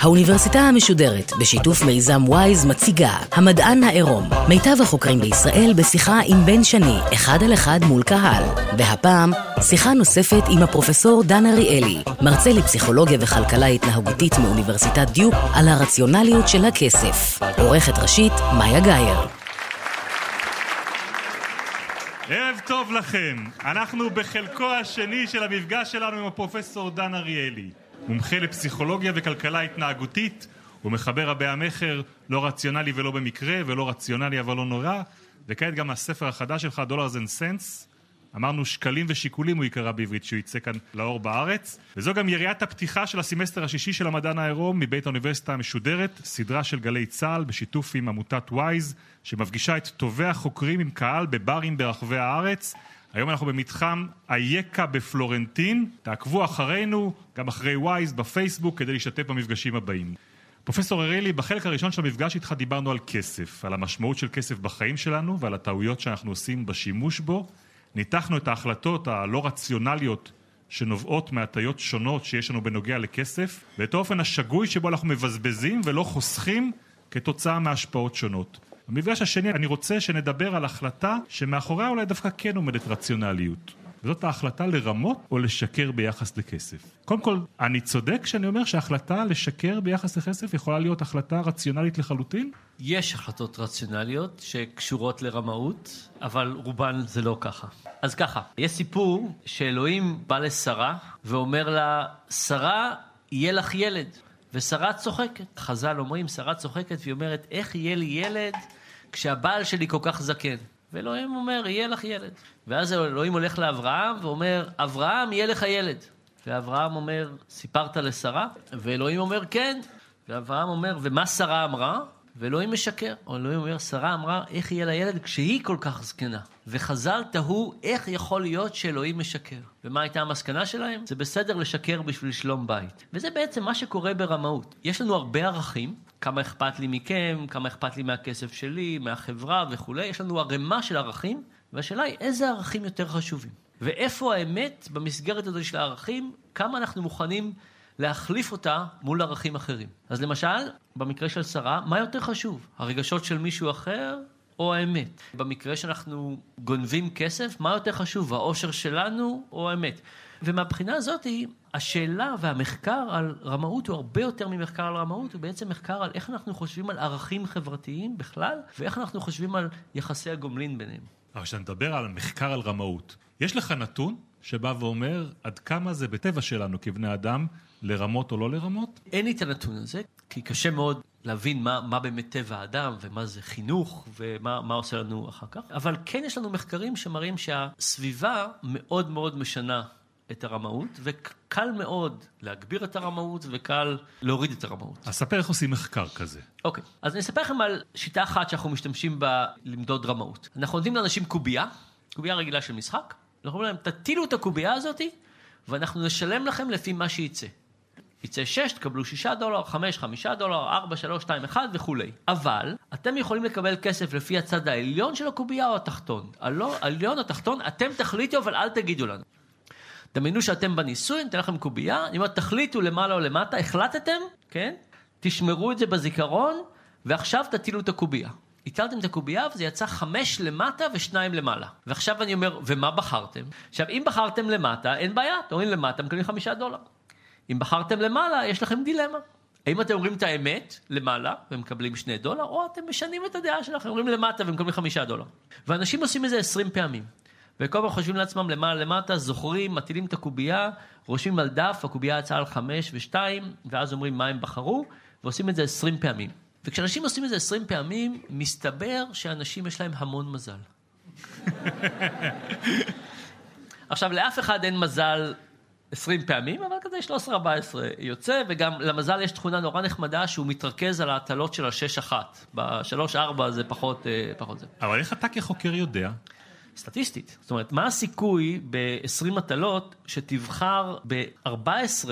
האוניברסיטה המשודרת, בשיתוף מיזם וויז, מציגה המדען העירום. מיטב החוקרים בישראל בשיחה עם בן שני, אחד על אחד מול קהל. והפעם, שיחה נוספת עם הפרופסור דן אריאלי, מרצה לפסיכולוגיה וכלכלה התנהגותית מאוניברסיטת דיוק, על הרציונליות של הכסף. עורכת ראשית, מאיה גאייר. ערב טוב לכם, אנחנו בחלקו השני של המפגש שלנו עם הפרופסור דן אריאלי. מומחה לפסיכולוגיה וכלכלה התנהגותית, הוא מחבר רבי המכר לא רציונלי ולא במקרה, ולא רציונלי אבל לא נורא, וכעת גם הספר החדש שלך, Dollars and Sense, אמרנו שקלים ושיקולים הוא ייקרא בעברית שהוא יצא כאן לאור בארץ וזו גם יריית הפתיחה של הסמסטר השישי של המדען העירום מבית האוניברסיטה המשודרת סדרה של גלי צה"ל בשיתוף עם עמותת וויז שמפגישה את טובי החוקרים עם קהל בברים ברחבי הארץ היום אנחנו במתחם אייקה בפלורנטין, תעקבו אחרינו, גם אחרי וויז בפייסבוק כדי להשתתף במפגשים הבאים. פרופסור אריאלי, בחלק הראשון של המפגש איתך דיברנו על כסף, על המשמעות של כסף בחיים שלנו ועל הטעויות שאנחנו עושים בשימוש בו. ניתחנו את ההחלטות הלא רציונליות שנובעות מהטיות שונות שיש לנו בנוגע לכסף ואת האופן השגוי שבו אנחנו מבזבזים ולא חוסכים כתוצאה מהשפעות שונות. במפגש השני אני רוצה שנדבר על החלטה שמאחוריה אולי דווקא כן עומדת רציונליות. וזאת ההחלטה לרמות או לשקר ביחס לכסף. קודם כל, אני צודק כשאני אומר שההחלטה לשקר ביחס לכסף יכולה להיות החלטה רציונלית לחלוטין? יש החלטות רציונליות שקשורות לרמאות, אבל רובן זה לא ככה. אז ככה, יש סיפור שאלוהים בא לשרה ואומר לה, שרה, יהיה לך ילד. ושרה צוחקת. חז"ל אומרים, שרה צוחקת והיא אומרת, איך יהיה לי ילד כשהבעל שלי כל כך זקן? ואלוהים אומר, יהיה לך ילד. ואז אלוהים הולך לאברהם ואומר, אברהם, יהיה לך ילד. ואברהם אומר, סיפרת לשרה? ואלוהים אומר, כן. ואברהם אומר, ומה שרה אמרה? ואלוהים משקר. אלוהים אומר, שרה אמרה, איך יהיה לילד כשהיא כל כך זקנה? וחז"ל תהו, איך יכול להיות שאלוהים משקר? ומה הייתה המסקנה שלהם? זה בסדר לשקר בשביל שלום בית. וזה בעצם מה שקורה ברמאות. יש לנו הרבה ערכים, כמה אכפת לי מכם, כמה אכפת לי מהכסף שלי, מהחברה וכולי, יש לנו ערימה של ערכים, והשאלה היא איזה ערכים יותר חשובים. ואיפה האמת במסגרת הזו של הערכים, כמה אנחנו מוכנים להחליף אותה מול ערכים אחרים. אז למשל, במקרה של שרה, מה יותר חשוב? הרגשות של מישהו אחר או האמת? במקרה שאנחנו גונבים כסף, מה יותר חשוב? האושר שלנו או האמת? ומהבחינה הזאת, השאלה והמחקר על רמאות הוא הרבה יותר ממחקר על רמאות, הוא בעצם מחקר על איך אנחנו חושבים על ערכים חברתיים בכלל, ואיך אנחנו חושבים על יחסי הגומלין ביניהם. אבל כשאתה מדבר על מחקר על רמאות, יש לך נתון שבא ואומר עד כמה זה בטבע שלנו כבני אדם לרמות או לא לרמות? אין לי את הנתון הזה, כי קשה מאוד להבין מה, מה באמת טבע האדם ומה זה חינוך ומה עושה לנו אחר כך, אבל כן יש לנו מחקרים שמראים שהסביבה מאוד מאוד משנה את הרמאות, וקל מאוד להגביר את הרמאות וקל להוריד את הרמאות. אז ספר איך עושים מחקר כזה. אוקיי, אז אני אספר לכם על שיטה אחת שאנחנו משתמשים בה למדוד רמאות. אנחנו נותנים לאנשים קובייה, קובייה רגילה של משחק, אנחנו אומרים להם, תטילו את הקובייה הזאתי, ואנחנו נשלם לכם לפי מה שייצא. יצא 6, תקבלו 6 דולר, 5, 5 דולר, 4, 3, 2, 1 וכולי. אבל, אתם יכולים לקבל כסף לפי הצד העליון של הקובייה או התחתון. העליון, התחתון, אתם תחליטו, אבל אל תגידו לנו. דמיינו שאתם בניסוי, אני אתן לכם קובייה, אני אומר, תחליטו למעלה או למטה, החלטתם, כן? תשמרו את זה בזיכרון, ועכשיו תטילו את הקובייה. הטלתם את הקובייה וזה יצא חמש למטה ושניים למעלה. ועכשיו אני אומר, ומה בחרתם? עכשיו, אם בחרתם למטה, אין בעיה, אתם אומרים למטה, מקבלים חמישה דולר. אם בחרתם למעלה, יש לכם דילמה. האם אתם אומרים את האמת למעלה ומקבלים שני דולר, או אתם משנים את הדעה שלכם, אומרים למטה ומקבלים חמישה דולר. ואנשים עושים את זה עשרים פעמים. וכל פעם חושבים לעצמם למעלה למטה, זוכרים, מטילים את הקובייה, רושמים על דף, הקובייה יצאה על חמש ושתיים, ואז אומרים מה הם בחרו, ועושים את זה עשרים פעמים. וכשאנשים עושים את זה עשרים פעמים, מסתבר שאנשים יש להם המון מזל. עכשיו, לאף אחד אין מזל עשרים פעמים, אבל כזה 13-14 יוצא, וגם למזל יש תכונה נורא נחמדה שהוא מתרכז על ההטלות של השש אחת. בשלוש ארבע זה פחות, אה, פחות זה. אבל איך אתה כחוקר יודע? סטטיסטית. זאת אומרת, מה הסיכוי ב-20 מטלות שתבחר ב-14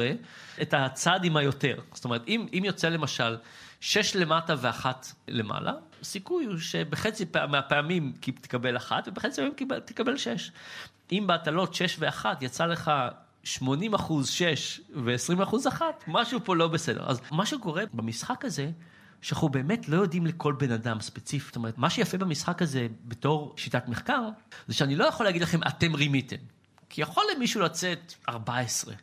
את הצד עם היותר? זאת אומרת, אם, אם יוצא למשל שש למטה ואחת למעלה, הסיכוי הוא שבחצי מהפעמים תקבל אחת ובחצי מהפעמים תקבל שש. אם בהטלות 6 ו-1 יצא לך 80 אחוז 6 ו-20 אחוז 1, משהו פה לא בסדר. אז מה שקורה במשחק הזה, שאנחנו באמת לא יודעים לכל בן אדם ספציפי. זאת אומרת, מה שיפה במשחק הזה בתור שיטת מחקר, זה שאני לא יכול להגיד לכם, אתם רימיתם. כי יכול למישהו לצאת 14.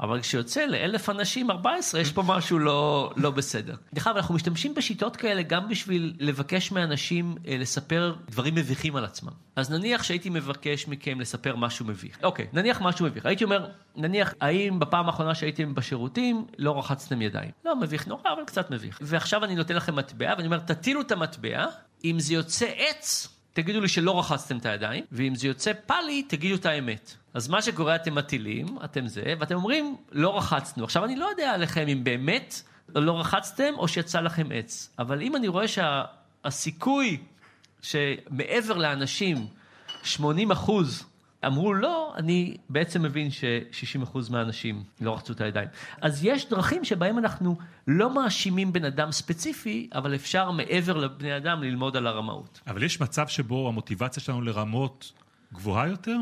אבל כשיוצא לאלף אנשים 14, יש פה משהו לא, לא בסדר. דרך אגב, אנחנו משתמשים בשיטות כאלה גם בשביל לבקש מאנשים אה, לספר דברים מביכים על עצמם. אז נניח שהייתי מבקש מכם לספר משהו מביך. אוקיי, נניח משהו מביך. הייתי אומר, נניח, האם בפעם האחרונה שהייתם בשירותים לא רחצתם ידיים? לא, מביך נורא, אבל קצת מביך. ועכשיו אני נותן לכם מטבע, ואני אומר, תטילו את המטבע, אם זה יוצא עץ, תגידו לי שלא רחצתם את הידיים, ואם זה יוצא פאלי, תגידו את האמת. אז מה שקורה, אתם מטילים, אתם זה, ואתם אומרים, לא רחצנו. עכשיו, אני לא יודע עליכם אם באמת לא רחצתם או שיצא לכם עץ, אבל אם אני רואה שהסיכוי שה... שמעבר לאנשים, 80 אחוז אמרו לא, אני בעצם מבין ש-60% מהאנשים לא רחצו את הידיים. אז יש דרכים שבהם אנחנו לא מאשימים בן אדם ספציפי, אבל אפשר מעבר לבני אדם ללמוד על הרמאות. אבל יש מצב שבו המוטיבציה שלנו לרמות גבוהה יותר?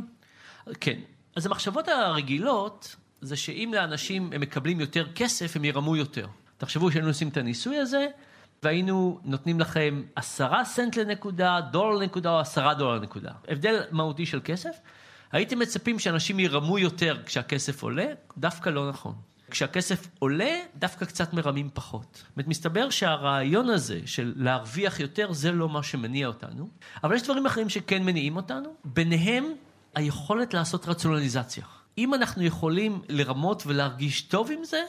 כן. אז המחשבות הרגילות, זה שאם לאנשים הם מקבלים יותר כסף, הם ירמו יותר. תחשבו שהיינו עושים את הניסוי הזה, והיינו נותנים לכם עשרה סנט לנקודה, דולר לנקודה או עשרה דולר לנקודה. הבדל מהותי של כסף. הייתם מצפים שאנשים ירמו יותר כשהכסף עולה? דווקא לא נכון. כשהכסף עולה, דווקא קצת מרמים פחות. זאת אומרת, מסתבר שהרעיון הזה של להרוויח יותר, זה לא מה שמניע אותנו. אבל יש דברים אחרים שכן מניעים אותנו, ביניהם היכולת לעשות רציונליזציה. אם אנחנו יכולים לרמות ולהרגיש טוב עם זה,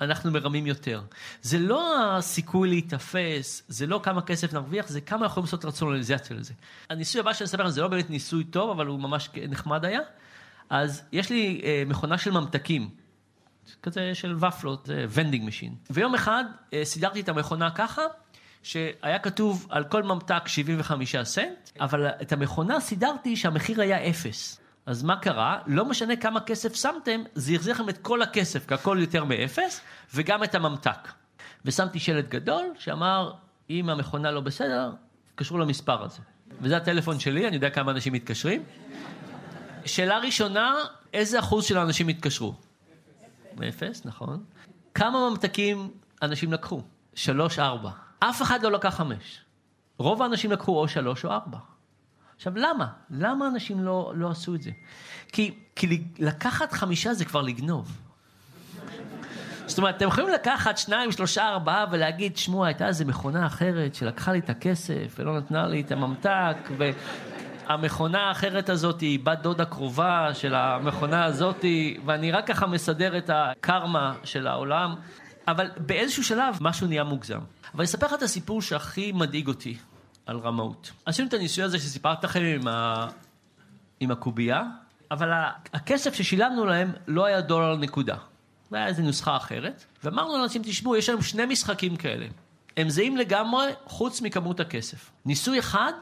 אנחנו מרמים יותר. זה לא הסיכוי להיתפס, זה לא כמה כסף נרוויח, זה כמה יכולים לעשות רציונליזציה לזה. הניסוי הבא שאני אספר לכם זה לא באמת ניסוי טוב, אבל הוא ממש נחמד היה. אז יש לי אה, מכונה של ממתקים, כזה של ופלות, זה vending machine. ויום אחד אה, סידרתי את המכונה ככה, שהיה כתוב על כל ממתק 75 סנט, אבל את המכונה סידרתי שהמחיר היה אפס. אז מה קרה? לא משנה כמה כסף שמתם, זה יחזיר לכם את כל הכסף, כי הכל יותר מאפס, וגם את הממתק. ושמתי שלט גדול שאמר, אם המכונה לא בסדר, תתקשרו למספר הזה. וזה הטלפון שלי, אני יודע כמה אנשים מתקשרים. שאלה ראשונה, איזה אחוז של האנשים התקשרו? אפס, נכון. כמה ממתקים אנשים לקחו? שלוש, ארבע. אף אחד לא לקח חמש. רוב האנשים לקחו או שלוש או ארבע. עכשיו, למה? למה אנשים לא, לא עשו את זה? כי, כי לקחת חמישה זה כבר לגנוב. זאת אומרת, אתם יכולים לקחת שניים, שלושה, ארבעה ולהגיד, שמעו, הייתה איזו מכונה אחרת שלקחה לי את הכסף ולא נתנה לי את הממתק, והמכונה האחרת הזאת היא בת דודה קרובה של המכונה הזאת, ואני רק ככה מסדר את הקרמה של העולם, אבל באיזשהו שלב משהו נהיה מוגזם. אבל אני אספר לך את הסיפור שהכי מדאיג אותי. על רמאות. עשינו את הניסוי הזה שסיפרתי לכם עם, ה... עם הקובייה, אבל הכסף ששילמנו להם לא היה דולר נקודה. זה היה איזו נוסחה אחרת, ואמרנו לאנשים, תשמעו, יש היום שני משחקים כאלה. הם זהים לגמרי, חוץ מכמות הכסף. ניסוי אחד,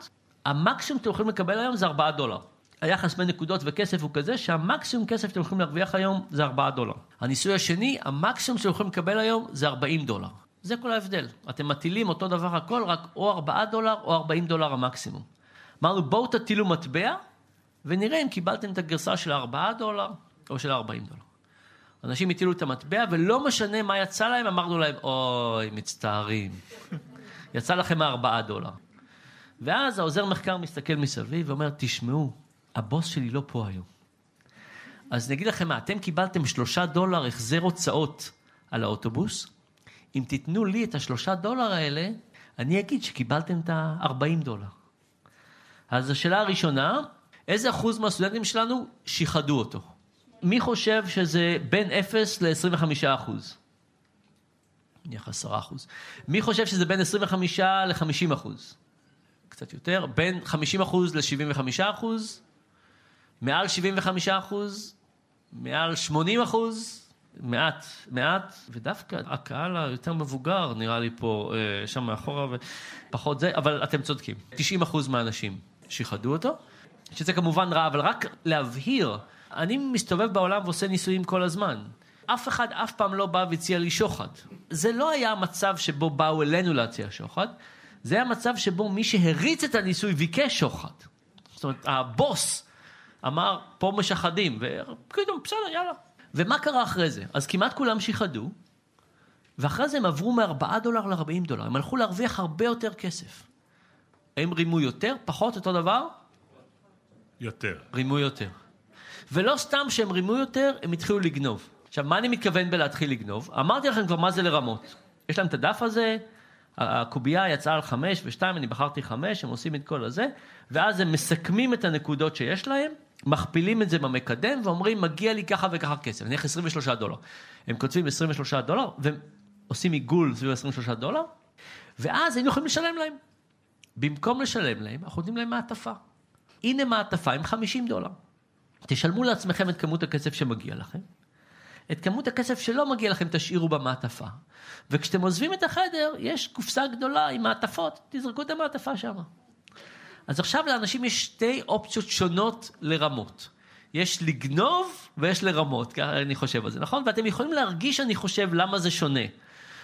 המקסימום שאתם יכולים לקבל היום זה 4 דולר. היחס בין נקודות וכסף הוא כזה שהמקסימום כסף שאתם יכולים להרוויח היום זה 4 דולר. הניסוי השני, המקסימום שאתם יכולים לקבל היום זה 40 דולר. זה כל ההבדל. אתם מטילים אותו דבר הכל, רק או 4 דולר או 40 דולר המקסימום. אמרנו, בואו תטילו מטבע, ונראה אם קיבלתם את הגרסה של 4 דולר או של 40 דולר. אנשים הטילו את המטבע, ולא משנה מה יצא להם, אמרנו להם, אוי, מצטערים. יצא לכם 4 דולר. ואז העוזר מחקר מסתכל מסביב ואומר, תשמעו, הבוס שלי לא פה היום. אז אני אגיד לכם מה, אתם קיבלתם שלושה דולר החזר הוצאות על האוטובוס, אם תיתנו לי את השלושה דולר האלה, אני אגיד שקיבלתם את ה-40 דולר. אז השאלה הראשונה, איזה אחוז מהסטודנטים שלנו שיחדו אותו? מי חושב שזה בין 0 ל-25 אחוז? נניח 10 אחוז. מי חושב שזה בין 25 ל-50 אחוז? קצת יותר. בין 50 אחוז ל-75 אחוז? מעל 75 אחוז? מעל 80 אחוז? מעט, מעט, ודווקא הקהל היותר מבוגר נראה לי פה, אה, שם מאחורה, ופחות זה, אבל אתם צודקים. 90 אחוז מהאנשים שיחדו אותו, שזה כמובן רע, אבל רק להבהיר, אני מסתובב בעולם ועושה ניסויים כל הזמן. אף אחד אף פעם לא בא והציע לי שוחד. זה לא היה המצב שבו באו אלינו להציע שוחד, זה היה מצב שבו מי שהריץ את הניסוי ביקש שוחד. זאת אומרת, הבוס אמר, פה משחדים, וכאילו, בסדר, יאללה. ומה קרה אחרי זה? אז כמעט כולם שיחדו, ואחרי זה הם עברו מ-4 דולר ל-40 דולר. הם הלכו להרוויח הרבה יותר כסף. הם רימו יותר, פחות, אותו דבר? יותר. רימו יותר. ולא סתם שהם רימו יותר, הם התחילו לגנוב. עכשיו, מה אני מתכוון בלהתחיל לגנוב? אמרתי לכם כבר מה זה לרמות. יש להם את הדף הזה, הקובייה יצאה על חמש ושתיים, אני בחרתי חמש, הם עושים את כל הזה, ואז הם מסכמים את הנקודות שיש להם, מכפילים את זה במקדם ואומרים, מגיע לי ככה וככה כסף, נניח 23 דולר. הם כותבים 23 דולר, ועושים עיגול סביב 23 דולר, ואז הם יכולים לשלם להם. במקום לשלם להם, אנחנו נותנים להם מעטפה. הנה מעטפה עם 50 דולר. תשלמו לעצמכם את כמות הכסף שמגיע לכם. את כמות הכסף שלא מגיע לכם תשאירו במעטפה. וכשאתם עוזבים את החדר, יש קופסה גדולה עם מעטפות, תזרקו את המעטפה שם. אז עכשיו לאנשים יש שתי אופציות שונות לרמות. יש לגנוב ויש לרמות, ככה אני חושב על זה, נכון? ואתם יכולים להרגיש, אני חושב, למה זה שונה.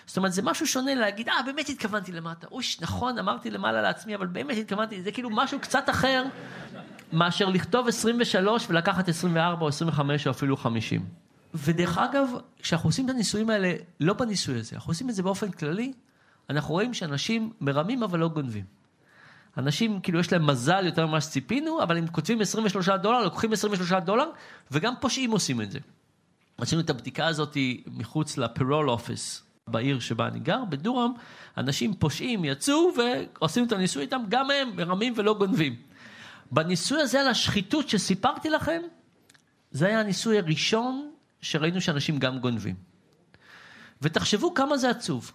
זאת אומרת, זה משהו שונה להגיד, אה, באמת התכוונתי למטה. אוש, נכון, אמרתי למעלה לעצמי, אבל באמת התכוונתי, זה כאילו משהו קצת אחר מאשר לכתוב 23 ולקחת 24 או 25 או אפילו 50. ודרך אגב, כשאנחנו עושים את הניסויים האלה, לא בניסוי הזה, אנחנו עושים את זה באופן כללי, אנחנו רואים שאנשים מרמים אבל לא גונבים. אנשים, כאילו, יש להם מזל יותר ממה שציפינו, אבל הם כותבים 23 דולר, לוקחים 23 דולר, וגם פושעים עושים את זה. עשינו את הבדיקה הזאת מחוץ לפרול אופיס בעיר שבה אני גר, בדורם, אנשים פושעים יצאו ועושים את הניסוי איתם, גם הם מרמים ולא גונבים. בניסוי הזה על השחיתות שסיפרתי לכם, זה היה הניסוי הראשון שראינו שאנשים גם גונבים. ותחשבו כמה זה עצוב.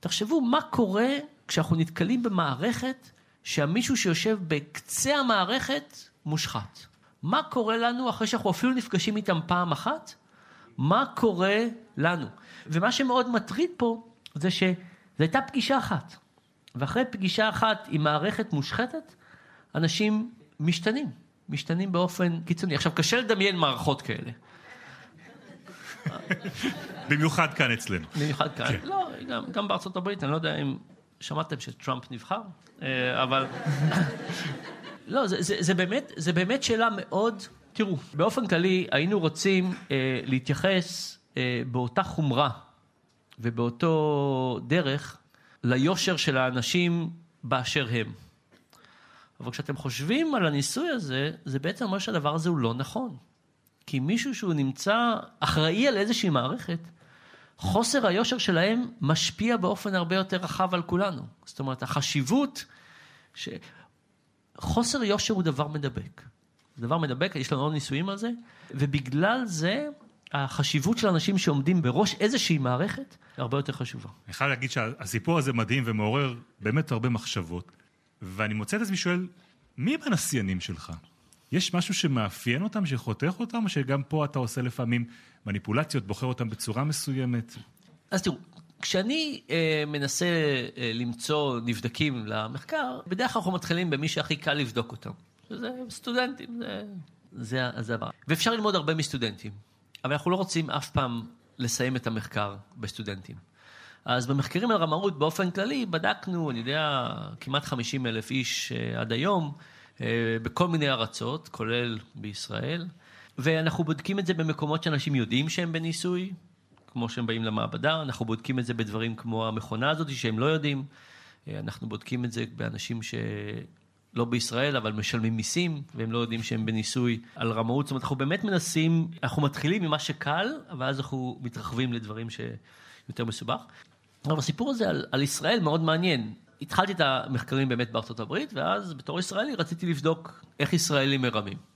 תחשבו מה קורה כשאנחנו נתקלים במערכת שהמישהו שיושב בקצה המערכת מושחת. מה קורה לנו אחרי שאנחנו אפילו נפגשים איתם פעם אחת? מה קורה לנו? ומה שמאוד מטריד פה זה שזו הייתה פגישה אחת. ואחרי פגישה אחת עם מערכת מושחתת, אנשים משתנים, משתנים באופן קיצוני. עכשיו, קשה לדמיין מערכות כאלה. במיוחד כאן אצלנו. במיוחד כאן. כן. לא, גם, גם בארצות הברית, אני לא יודע אם שמעתם שטראמפ נבחר, אה, אבל... לא, זה, זה, זה, באמת, זה באמת שאלה מאוד... תראו, באופן כללי היינו רוצים אה, להתייחס אה, באותה חומרה ובאותו דרך ליושר של האנשים באשר הם. אבל כשאתם חושבים על הניסוי הזה, זה בעצם אומר שהדבר הזה הוא לא נכון. כי מישהו שהוא נמצא אחראי על איזושהי מערכת, חוסר היושר שלהם משפיע באופן הרבה יותר רחב על כולנו. זאת אומרת, החשיבות, ש... חוסר יושר הוא דבר מדבק. דבר מדבק, יש לנו עוד ניסויים על זה, ובגלל זה החשיבות של אנשים שעומדים בראש איזושהי מערכת הרבה יותר חשובה. אני חייב להגיד שהסיפור הזה מדהים ומעורר באמת הרבה מחשבות, ואני מוצא את עצמי שואל, מי הנשיינים שלך? יש משהו שמאפיין אותם, שחותך אותם, או שגם פה אתה עושה לפעמים מניפולציות, בוחר אותם בצורה מסוימת? אז תראו, כשאני אה, מנסה אה, למצוא נבדקים למחקר, בדרך כלל אנחנו מתחילים במי שהכי קל לבדוק אותם. זה סטודנטים, זה, זה, זה הבא. ואפשר ללמוד הרבה מסטודנטים, אבל אנחנו לא רוצים אף פעם לסיים את המחקר בסטודנטים. אז במחקרים על רמאות באופן כללי בדקנו, אני יודע, כמעט 50 אלף איש אה, עד היום, אה, בכל מיני ארצות, כולל בישראל, ואנחנו בודקים את זה במקומות שאנשים יודעים שהם בניסוי, כמו שהם באים למעבדה, אנחנו בודקים את זה בדברים כמו המכונה הזאת שהם לא יודעים, אה, אנחנו בודקים את זה באנשים שלא בישראל, אבל משלמים מיסים, והם לא יודעים שהם בניסוי על רמאות. זאת אומרת, אנחנו באמת מנסים, אנחנו מתחילים ממה שקל, ואז אנחנו מתרחבים לדברים שיותר מסובך. אבל הסיפור הזה על, על ישראל מאוד מעניין. התחלתי את המחקרים באמת בארצות הברית, ואז בתור ישראלי רציתי לבדוק איך ישראלים מרמים.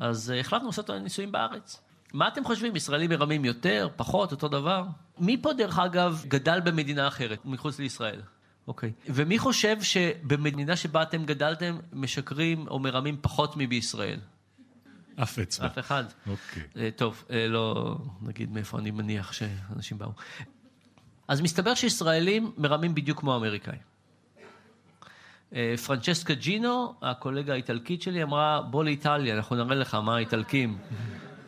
אז אה, החלטנו לעשות ניסויים בארץ. מה אתם חושבים, ישראלים מרמים יותר, פחות, אותו דבר? מי פה, דרך אגב, גדל במדינה אחרת, מחוץ לישראל? אוקיי. ומי חושב שבמדינה שבה אתם גדלתם, משקרים או מרמים פחות מבישראל? אף אצבע. אף אחד. אוקיי. אה, טוב, אה, לא נגיד מאיפה אני מניח שאנשים באו. אז מסתבר שישראלים מרמים בדיוק כמו האמריקאים. אה, פרנצ'סקה ג'ינו, הקולגה האיטלקית שלי, אמרה, בוא לאיטליה, אנחנו נראה לך מה האיטלקים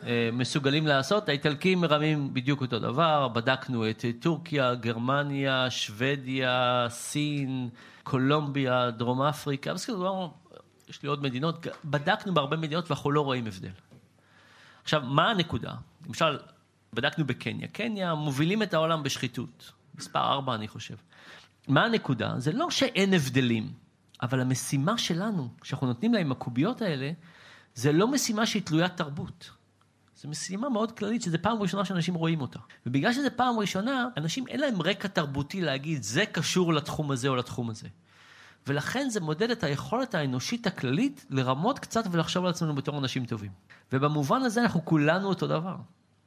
אה, מסוגלים לעשות. האיטלקים מרמים בדיוק אותו דבר, בדקנו את טורקיה, גרמניה, שוודיה, סין, קולומביה, דרום אפריקה, כאילו, יש לי עוד מדינות, בדקנו בהרבה מדינות ואנחנו לא רואים הבדל. עכשיו, מה הנקודה? למשל, בדקנו בקניה. קניה מובילים את העולם בשחיתות. מספר ארבע, אני חושב. מה הנקודה? זה לא שאין הבדלים, אבל המשימה שלנו, שאנחנו נותנים להם הקוביות האלה, זה לא משימה שהיא תלוית תרבות. זו משימה מאוד כללית, שזו פעם ראשונה שאנשים רואים אותה. ובגלל שזו פעם ראשונה, אנשים אין להם רקע תרבותי להגיד, זה קשור לתחום הזה או לתחום הזה. ולכן זה מודד את היכולת האנושית הכללית לרמות קצת ולחשוב על עצמנו בתור אנשים טובים. ובמובן הזה אנחנו כולנו אותו דבר.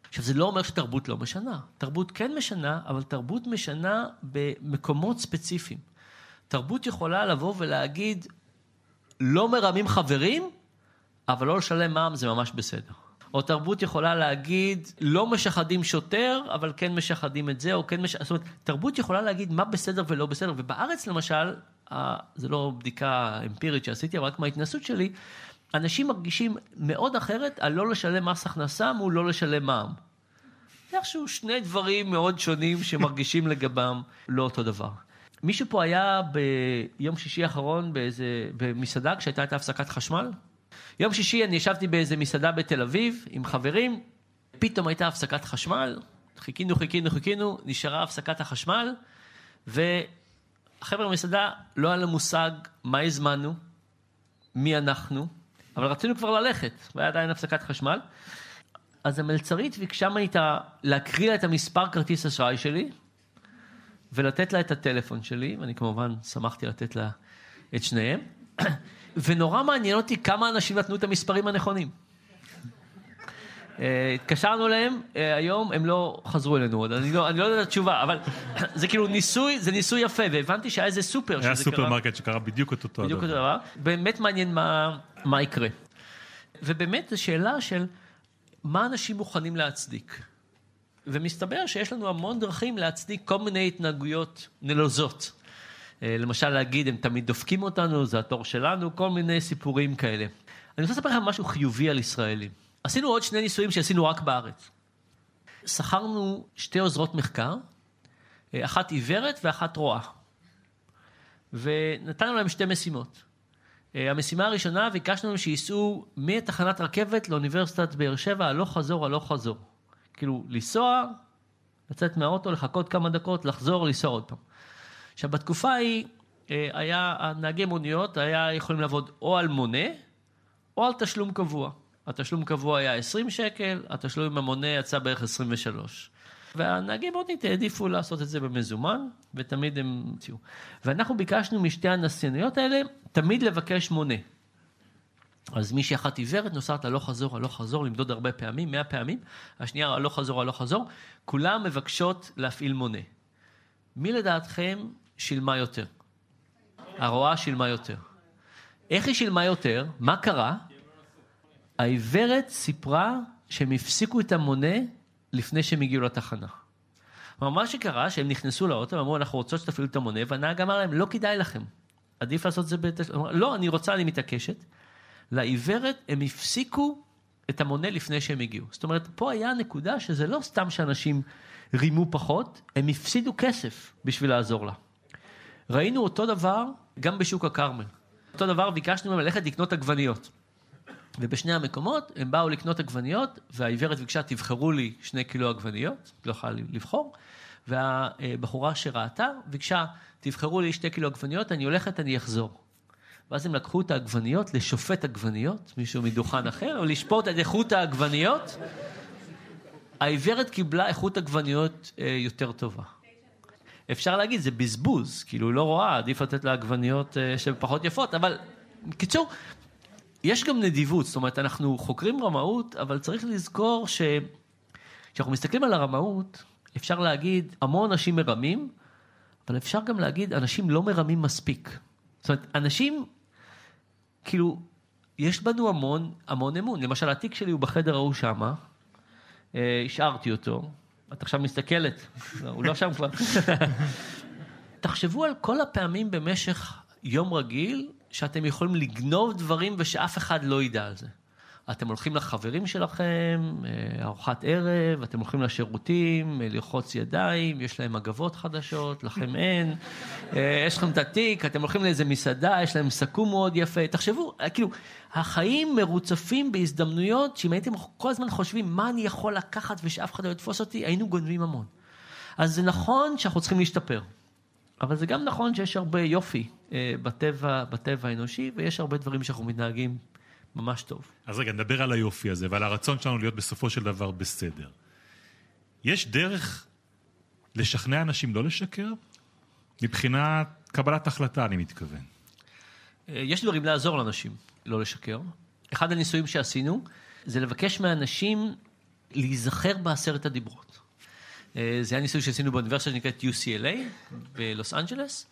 עכשיו, זה לא אומר שתרבות לא משנה. תרבות כן משנה, אבל תרבות משנה במקומות ספציפיים. תרבות יכולה לבוא ולהגיד, לא מרמים חברים, אבל לא לשלם מע"מ זה ממש בסדר. או תרבות יכולה להגיד, לא משחדים שוטר, אבל כן משחדים את זה, או כן משחדים... זאת אומרת, תרבות יכולה להגיד מה בסדר ולא בסדר. ובארץ למשל, זה לא בדיקה אמפירית שעשיתי, אבל רק מההתנסות שלי, אנשים מרגישים מאוד אחרת על לא לשלם מס הכנסה מול לא לשלם מע"מ. זה איכשהו שני דברים מאוד שונים שמרגישים לגבם לא אותו דבר. מישהו פה היה ביום שישי האחרון באיזה, במסעדה כשהייתה את הפסקת חשמל? יום שישי אני ישבתי באיזה מסעדה בתל אביב עם חברים, פתאום הייתה הפסקת חשמל, חיכינו, חיכינו, חיכינו, נשארה הפסקת החשמל, והחבר'ה במסעדה לא היה להם מושג מה הזמנו, מי אנחנו, אבל רצינו כבר ללכת, והיה עדיין הפסקת חשמל. אז המלצרית ביקשה ממני להקריא לה את המספר כרטיס אשראי שלי, ולתת לה את הטלפון שלי, ואני כמובן שמחתי לתת לה את שניהם. ונורא מעניין אותי כמה אנשים נתנו את המספרים הנכונים. אה, התקשרנו אליהם, אה, היום הם לא חזרו אלינו עוד, אני לא, אני לא יודע את התשובה, אבל זה כאילו ניסוי, זה ניסוי יפה, והבנתי שהיה איזה סופר היה סופרמרקט שקרה בדיוק את אותו בדיוק אותו דבר. באמת מעניין מה, מה יקרה. ובאמת זו שאלה של מה אנשים מוכנים להצדיק. ומסתבר שיש לנו המון דרכים להצדיק כל מיני התנהגויות נלוזות. אה, למשל להגיד, הם תמיד דופקים אותנו, זה התור שלנו, כל מיני סיפורים כאלה. אני רוצה לספר לכם משהו חיובי על ישראלים. עשינו עוד שני ניסויים שעשינו רק בארץ. שכרנו שתי עוזרות מחקר, אה, אחת עיוורת ואחת רואה. ונתנו להם שתי משימות. אה, המשימה הראשונה, ביקשנו להם שייסעו מתחנת רכבת לאוניברסיטת באר שבע, הלוך חזור, הלוך חזור. כאילו, לנסוע, לצאת מהאוטו, לחכות כמה דקות, לחזור, לנסוע עוד פעם. עכשיו, בתקופה ההיא, אה, היה, הנהגי מוניות היה יכולים לעבוד או על מונה, או על תשלום קבוע. התשלום קבוע היה 20 שקל, התשלום עם המונה יצא בערך 23. והנהגי מונית העדיפו לעשות את זה במזומן, ותמיד הם. ואנחנו ביקשנו משתי הנסייניות האלה, תמיד לבקש מונה. אז מישהי אחת עיוורת נוסעת הלוך חזור, הלוך חזור, למדוד הרבה פעמים, מאה פעמים, השנייה הלוך חזור, הלוך חזור, כולם מבקשות להפעיל מונה. מי לדעתכם שילמה יותר? הרועה שילמה יותר. איך היא שילמה יותר? מה קרה? העיוורת סיפרה שהם הפסיקו את המונה לפני שהם הגיעו לתחנה. כלומר, מה שקרה, שהם נכנסו לאוטו, אמרו, אנחנו רוצות שתפעילו את המונה, והנהג אמר להם, לא כדאי לכם, עדיף לעשות את זה בתשלום. לא, אני רוצה, אני מתעקשת. לעיוורת הם הפסיקו את המונה לפני שהם הגיעו. זאת אומרת, פה היה הנקודה שזה לא סתם שאנשים רימו פחות, הם הפסידו כסף בשביל לעזור לה. ראינו אותו דבר גם בשוק הכרמל. אותו דבר ביקשנו מהם ללכת לקנות עגבניות. ובשני המקומות הם באו לקנות עגבניות, והעיוורת ביקשה, תבחרו לי שני קילו עגבניות, לא יכולה לבחור, והבחורה שראתה ביקשה, תבחרו לי שתי קילו עגבניות, אני הולכת, אני אחזור. ואז הם לקחו את העגבניות לשופט עגבניות, מישהו מדוכן אחר, לשפוט את איכות העגבניות. העיוורת קיבלה איכות עגבניות אה, יותר טובה. אפשר להגיד, זה בזבוז, כאילו, לא רואה, עדיף לתת לה עגבניות אה, שהן פחות יפות, אבל בקיצור, יש גם נדיבות, זאת אומרת, אנחנו חוקרים רמאות, אבל צריך לזכור שכשאנחנו מסתכלים על הרמאות, אפשר להגיד, המון אנשים מרמים, אבל אפשר גם להגיד, אנשים לא מרמים מספיק. זאת אומרת, אנשים, כאילו, יש בנו המון, המון אמון. למשל, התיק שלי הוא בחדר ההוא שמה, אה, השארתי אותו, את עכשיו מסתכלת, לא, הוא לא שם כבר. תחשבו על כל הפעמים במשך יום רגיל שאתם יכולים לגנוב דברים ושאף אחד לא ידע על זה. אתם הולכים לחברים שלכם, אה, ארוחת ערב, אתם הולכים לשירותים, אה, לרחוץ ידיים, יש להם מגבות חדשות, לכם אין, אה, יש לכם את התיק, אתם הולכים לאיזה מסעדה, יש להם סכו"ם מאוד יפה. תחשבו, כאילו, החיים מרוצפים בהזדמנויות, שאם הייתם כל הזמן חושבים מה אני יכול לקחת ושאף אחד לא יתפוס אותי, היינו גונבים המון. אז זה נכון שאנחנו צריכים להשתפר. אבל זה גם נכון שיש הרבה יופי בטבע, בטבע האנושי, ויש הרבה דברים שאנחנו מתנהגים ממש טוב. אז רגע, נדבר על היופי הזה ועל הרצון שלנו להיות בסופו של דבר בסדר. יש דרך לשכנע אנשים לא לשקר? מבחינת קבלת החלטה, אני מתכוון. אה, יש דברים לעזור לאנשים לא לשקר. אחד הניסויים שעשינו זה לבקש מאנשים להיזכר בעשרת הדיברות. אה, זה היה ניסוי שעשינו באוניברסיטה שנקראת UCLA בלוס אנג'לס,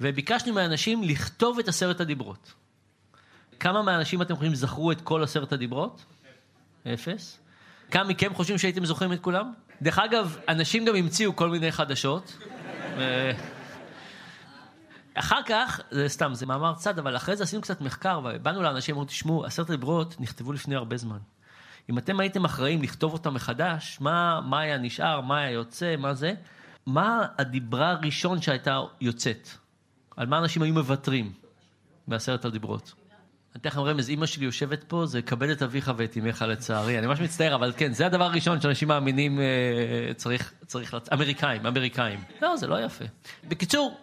וביקשנו מאנשים לכתוב את עשרת הדיברות. כמה מהאנשים אתם חושבים זכרו את כל עשרת הדיברות? אפס. כמה מכם חושבים שהייתם זוכרים את כולם? דרך אגב, אנשים גם המציאו כל מיני חדשות. אחר כך, זה סתם, זה מאמר צד, אבל אחרי זה עשינו קצת מחקר, ובאנו לאנשים, אמרו, תשמעו, עשרת הדיברות נכתבו לפני הרבה זמן. אם אתם הייתם אחראים לכתוב אותם מחדש, מה, מה היה נשאר, מה היה יוצא, מה זה, מה הדיברה הראשון שהייתה יוצאת? על מה אנשים היו מוותרים בעשרת הדיברות? אני אתן לכם רמז, אימא שלי יושבת פה, זה כבד את אביך ואת אמך לצערי. אני ממש מצטער, אבל כן, זה הדבר הראשון שאנשים מאמינים אה, צריך, צריך, לצ... אמריקאים, אמריקאים. לא, זה לא יפה. בקיצור,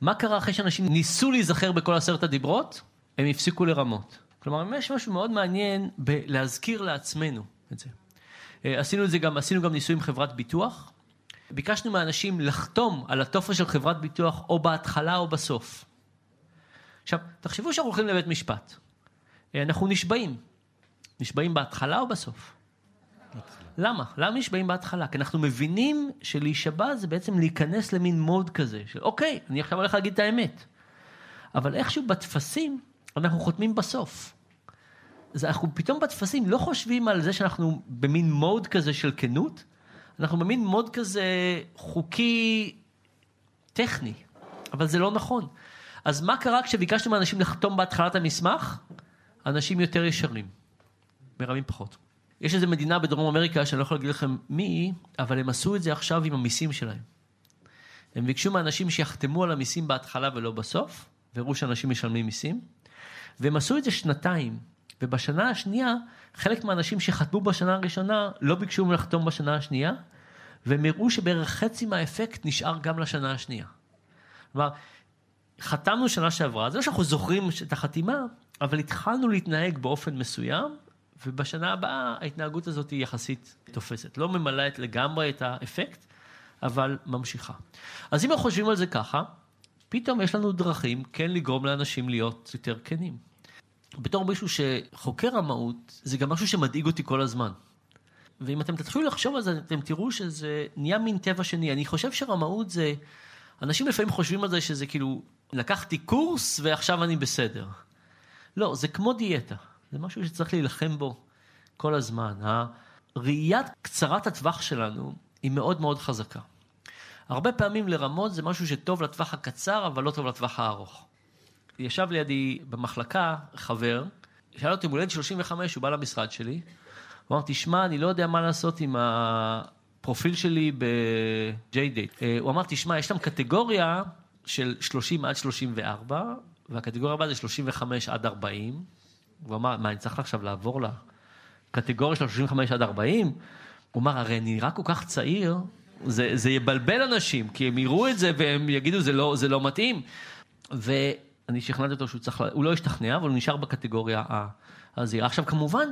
מה קרה אחרי שאנשים ניסו להיזכר בכל עשרת הדיברות? הם הפסיקו לרמות. כלומר, יש משהו מאוד מעניין בלהזכיר לעצמנו את זה. אה, עשינו את זה גם, עשינו גם ניסוי עם חברת ביטוח. ביקשנו מאנשים לחתום על הטופס של חברת ביטוח או בהתחלה או בסוף. עכשיו, תחשבו שאנחנו הולכים לבית משפט. אה, אנחנו נשבעים. נשבעים בהתחלה או בסוף? למה? למה נשבעים בהתחלה? כי אנחנו מבינים שלהישבע זה בעצם להיכנס למין מוד כזה, של אוקיי, אני עכשיו הולך להגיד את האמת. אבל איכשהו בטפסים אנחנו חותמים בסוף. אז אנחנו פתאום בטפסים לא חושבים על זה שאנחנו במין מוד כזה של כנות, אנחנו במין מוד כזה חוקי טכני, אבל זה לא נכון. אז מה קרה כשביקשנו מאנשים לחתום בהתחלת המסמך? אנשים יותר ישרים, מרמים פחות. יש איזו מדינה בדרום אמריקה שאני לא יכול להגיד לכם מי היא, אבל הם עשו את זה עכשיו עם המיסים שלהם. הם ביקשו מאנשים שיחתמו על המיסים בהתחלה ולא בסוף, והראו שאנשים משלמים מיסים, והם עשו את זה שנתיים, ובשנה השנייה, חלק מהאנשים שחתמו בשנה הראשונה לא ביקשו מהם לחתום בשנה השנייה, והם הראו שבערך חצי מהאפקט נשאר גם לשנה השנייה. כלומר, חתמנו שנה שעברה, זה לא שאנחנו זוכרים את החתימה, אבל התחלנו להתנהג באופן מסוים, ובשנה הבאה ההתנהגות הזאת היא יחסית תופסת. לא ממלאת לגמרי את האפקט, אבל ממשיכה. אז אם אנחנו חושבים על זה ככה, פתאום יש לנו דרכים כן לגרום לאנשים להיות יותר כנים. בתור מישהו שחוקר רמאות, זה גם משהו שמדאיג אותי כל הזמן. ואם אתם תתחילו לחשוב על זה, אתם תראו שזה נהיה מין טבע שני. אני חושב שרמאות זה... אנשים לפעמים חושבים על זה שזה כאילו, לקחתי קורס ועכשיו אני בסדר. לא, זה כמו דיאטה. זה משהו שצריך להילחם בו כל הזמן. הראיית קצרת הטווח שלנו היא מאוד מאוד חזקה. הרבה פעמים לרמות זה משהו שטוב לטווח הקצר, אבל לא טוב לטווח הארוך. ישב לידי במחלקה חבר, שאל אותי, מולד 35, הוא בא למשרד שלי, הוא אמר, תשמע, אני לא יודע מה לעשות עם הפרופיל שלי ב-JDate. אה, הוא אמר, תשמע, יש שם קטגוריה של 30 עד 34, והקטגוריה הבאה זה 35 עד 40. הוא אמר, מה, אני צריך עכשיו לעבור לקטגוריה של 35 עד 40? הוא אמר, הרי אני נראה כל כך צעיר, זה, זה יבלבל אנשים, כי הם יראו את זה והם יגידו, זה לא, זה לא מתאים. ואני שכנעתי אותו שהוא צריך, הוא לא השתכנע, אבל הוא נשאר בקטגוריה הזהירה. עכשיו, כמובן,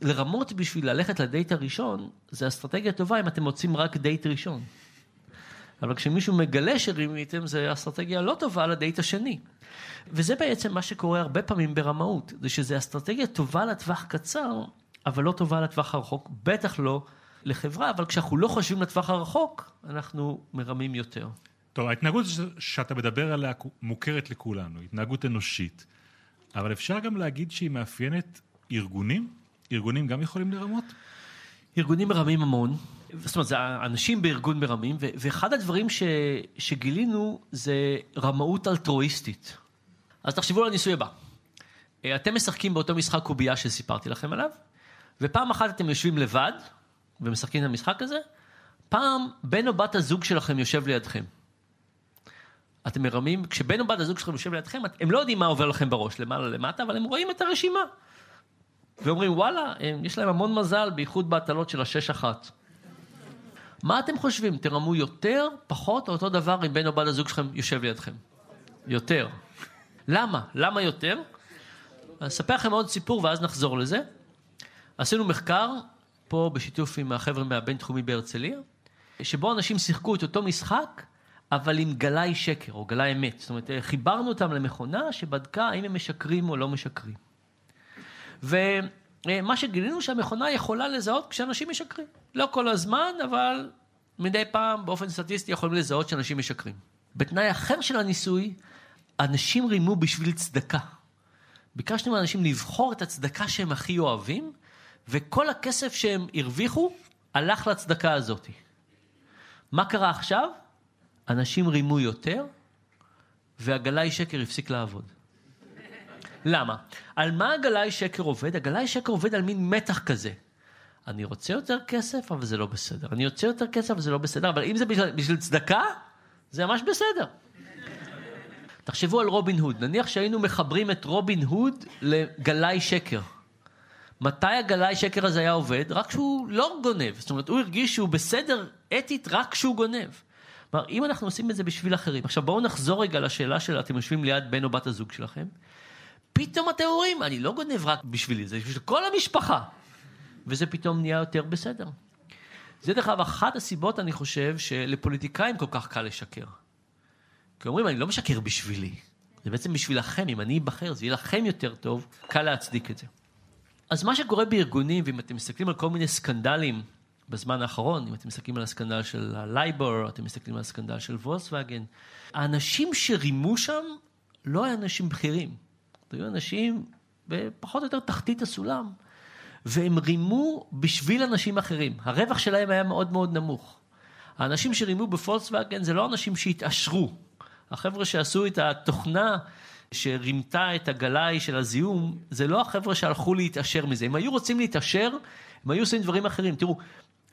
לרמות בשביל ללכת לדייט הראשון, זה אסטרטגיה טובה אם אתם מוצאים רק דייט ראשון. אבל כשמישהו מגלה שרימיתם, זה אסטרטגיה לא טובה לדייט השני. וזה בעצם מה שקורה הרבה פעמים ברמאות, זה שזה אסטרטגיה טובה לטווח קצר, אבל לא טובה לטווח הרחוק, בטח לא לחברה, אבל כשאנחנו לא חושבים לטווח הרחוק, אנחנו מרמים יותר. טוב, ההתנהגות שאתה מדבר עליה מוכרת לכולנו, התנהגות אנושית, אבל אפשר גם להגיד שהיא מאפיינת ארגונים? ארגונים גם יכולים לרמות? ארגונים מרמים המון, זאת אומרת, זה אנשים בארגון מרמים, ואחד הדברים ש, שגילינו זה רמאות אלטרואיסטית. אז תחשבו על הניסוי הבא. אה, אתם משחקים באותו משחק קובייה שסיפרתי לכם עליו, ופעם אחת אתם יושבים לבד ומשחקים את המשחק הזה, פעם בן או בת הזוג שלכם יושב לידכם. אתם מרמים, כשבן או בת הזוג שלכם יושב לידכם, הם לא יודעים מה עובר לכם בראש, למעלה למטה, אבל הם רואים את הרשימה. ואומרים, וואלה, יש להם המון מזל, בייחוד בהטלות של השש אחת. מה אתם חושבים? תרמו יותר, פחות, או אותו דבר אם בן או בת הזוג שלכם יושב לידכם? יותר. למה? למה יותר? אני אספר לכם עוד סיפור ואז נחזור לזה. עשינו מחקר פה בשיתוף עם החבר'ה מהבינתחומי בהרצליה, שבו אנשים שיחקו את אותו משחק, אבל עם גלאי שקר או גלאי אמת. זאת אומרת, חיברנו אותם למכונה שבדקה האם הם משקרים או לא משקרים. ומה שגילינו שהמכונה יכולה לזהות כשאנשים משקרים. לא כל הזמן, אבל מדי פעם באופן סטטיסטי יכולים לזהות שאנשים משקרים. בתנאי אחר של הניסוי, אנשים רימו בשביל צדקה. ביקשנו מאנשים לבחור את הצדקה שהם הכי אוהבים, וכל הכסף שהם הרוויחו הלך לצדקה הזאת. מה קרה עכשיו? אנשים רימו יותר, והגלאי שקר הפסיק לעבוד. למה? על מה הגלאי שקר עובד? הגלאי שקר עובד על מין מתח כזה. אני רוצה יותר כסף, אבל זה לא בסדר. אני רוצה יותר כסף, אבל זה לא בסדר. אבל אם זה בשביל, בשביל צדקה, זה ממש בסדר. תחשבו על רובין הוד. נניח שהיינו מחברים את רובין הוד לגלאי שקר. מתי הגלאי שקר הזה היה עובד? רק כשהוא לא גונב. זאת אומרת, הוא הרגיש שהוא בסדר אתית רק כשהוא גונב. כלומר, אם אנחנו עושים את זה בשביל אחרים. עכשיו בואו נחזור רגע לשאלה של אתם יושבים ליד בן או בת הזוג שלכם. פתאום אתם אומרים, אני לא גונב רק בשבילי, זה בשביל כל המשפחה. וזה פתאום נהיה יותר בסדר. זה דרך אגב אחת הסיבות, אני חושב, שלפוליטיקאים כל כך קל לשקר. כי אומרים, אני לא משקר בשבילי, זה בעצם בשבילכם, אם אני אבחר, זה יהיה לכם יותר טוב, קל להצדיק את זה. אז מה שקורה בארגונים, ואם אתם מסתכלים על כל מיני סקנדלים בזמן האחרון, אם אתם מסתכלים על הסקנדל של הלייבור, אתם מסתכלים על הסקנדל של וולסווגן, האנשים שרימו שם לא היו אנשים בכירים, היו אנשים בפחות או יותר תחתית הסולם, והם רימו בשביל אנשים אחרים. הרווח שלהם היה מאוד מאוד נמוך. האנשים שרימו בפולקסווגן זה לא אנשים שהתעשרו. החבר'ה שעשו את התוכנה שרימתה את הגלאי של הזיהום, זה לא החבר'ה שהלכו להתעשר מזה. אם היו רוצים להתעשר, הם היו עושים דברים אחרים. תראו,